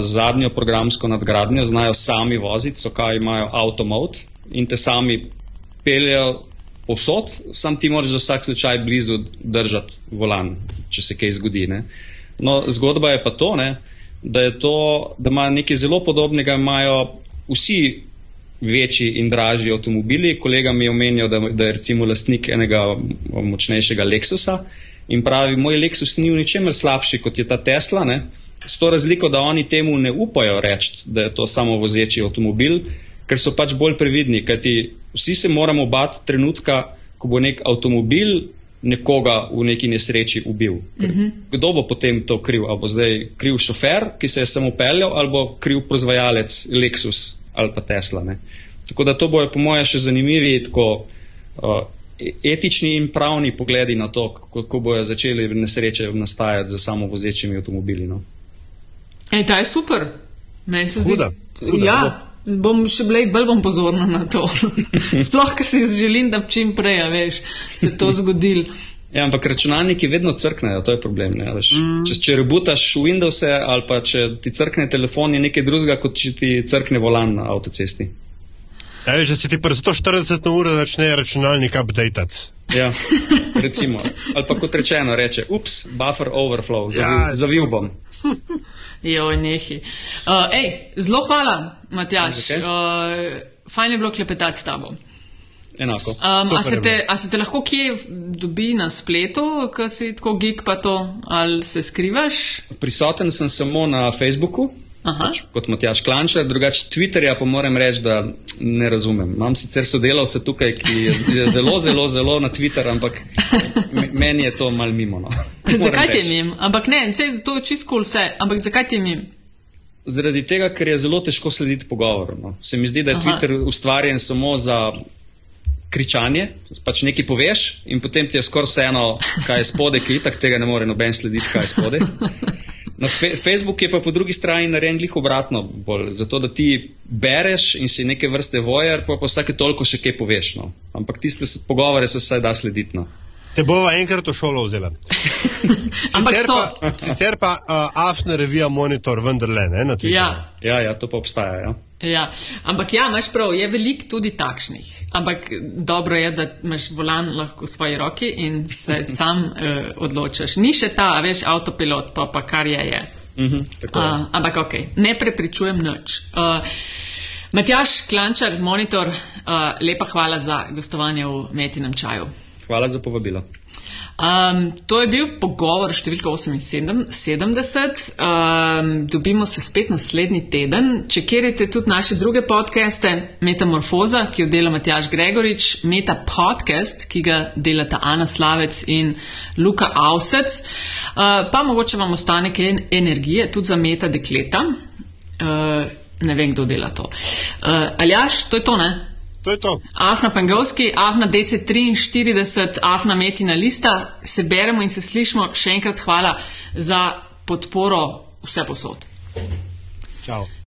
zadnjo programsko nadgradnjo znajo sami voziti, so kaj imajo automot in te sami peljejo posod, sam ti moraš za vsak slučaj blizu držati volan, če se kaj zgodi. Ne. No, zgodba je pa to, ne, da, je to, da ima nekaj zelo podobnega, imajo vsi večji in dražji avtomobili. Kolega mi je omenjal, da, da je recimo lastnik enega močnejšega Lexusa in pravi, moj Lexus ni v ničemer slabši kot je ta Tesla. Ne? S to razliko, da oni temu ne upajo reči, da je to samo vozeči avtomobil, ker so pač bolj previdni, kajti vsi se moramo bati trenutka, ko bo nek avtomobil nekoga v neki nesreči ubil. Uh -huh. Kdo bo potem to kriv? Ali bo zdaj kriv šofer, ki se je samo peljal, ali bo kriv proizvajalec Lexus ali pa Tesla. Ne? Tako da to bojo, po mojem, še zanimivi tako, uh, etični in pravni pogledi na to, kako bojo začeli nesreče nastajati z samovozečimi avtomobili. No? Ej, ta je super. Meni se zdi, Huda, huda, ja, bom še blej, bolj bom pozorna na to. Sploh, ker si želim, da čim prej, a veš, se to zgodil. Ja, ampak računalniki vedno crknejo, to je problem. Ne, veš. če, če rebutaš Windows ali pa če ti crkne telefon, je nekaj drugega, kot če ti crkne volan na avtocesti. Ja, veš, da se ti pri 140 na uro začne računalnik updatati. Ja, recimo. Ali pa kot rečeno, reče, ups, buffer overflow, zavil, ja, zavil bom. Jo, nehi. Uh, ej, zelo hvala, Matjaš. Zakaj? Uh, fajn je bilo klepetati s tabo. Enako. Um, a, Super se je te, a se te lahko kje dobi na spletu, ko si tako geek pa to, ali se skrivaš? Prisoten sem samo na Facebooku, Aha. pač, kot Matjaš Klančar, drugače Twitterja pa moram reči, da ne razumem. Imam sicer sodelavce tukaj, ki je zelo, zelo, zelo na Twitter, ampak me- meni je to mal mimo. No. Zakaj ti reči. je mim? Ampak ne, sej, to je čisto vse, ampak zakaj ti je mim? Zaradi tega, ker je zelo težko slediti pogovoru. No. Se mi zdi, da je Aha. Twitter ustvarjen samo za kričanje, pač nekaj poveš in potem ti je skoraj vseeno, kaj je spode, ki itak tega ne more noben slediti, kaj je spode. No, fe, Facebook je pa po drugi strani narejen glih obratno, bolj, zato da ti bereš in si neke vrste vojer, pa pa vsake toliko še kaj poveš. No. Ampak tiste pogovore se vsaj da slediti. No. Te bova enkrat v šolo vzela. Ampak Sicer so. pa, sicer pa uh, afna revija Monitor vendarle, ne, na Twitterju. Ja, Ja, ja, to pa obstaja. Ja. Ja, ampak ja, imaš prav, je veliko tudi takšnih. Ampak dobro je, da imaš volan lahko v svoji roki in se sam uh, odločaš. Ni še ta, veš, avtopilot, pa, pa kar je. je. Mhm. Uh, ampak ok, ne prepričujem nič. Uh, Matjaš Klančar, monitor, uh, lepa hvala za gostovanje v Metinem čaju. Hvala za povabilo. Um, to je bil pogovor številka 78. Um, dobimo se spet naslednji teden. Če kjerite tudi naše druge podcaste, Metamorfoza, ki jo dela Matjaš Gregorič, Meta podcast, ki ga delata Ana Slavec in Luka Avsec, uh, pa mogoče vam ostane kaj en- energije tudi za meta dekleta. Uh, ne vem, kdo dela to. Uh, Aljaš, to je to, ne? To je to. Afna Pengovski, Afna DC43, Afna Metina lista, se beremo in se slišimo. Še enkrat hvala za podporo vse posod. Čau.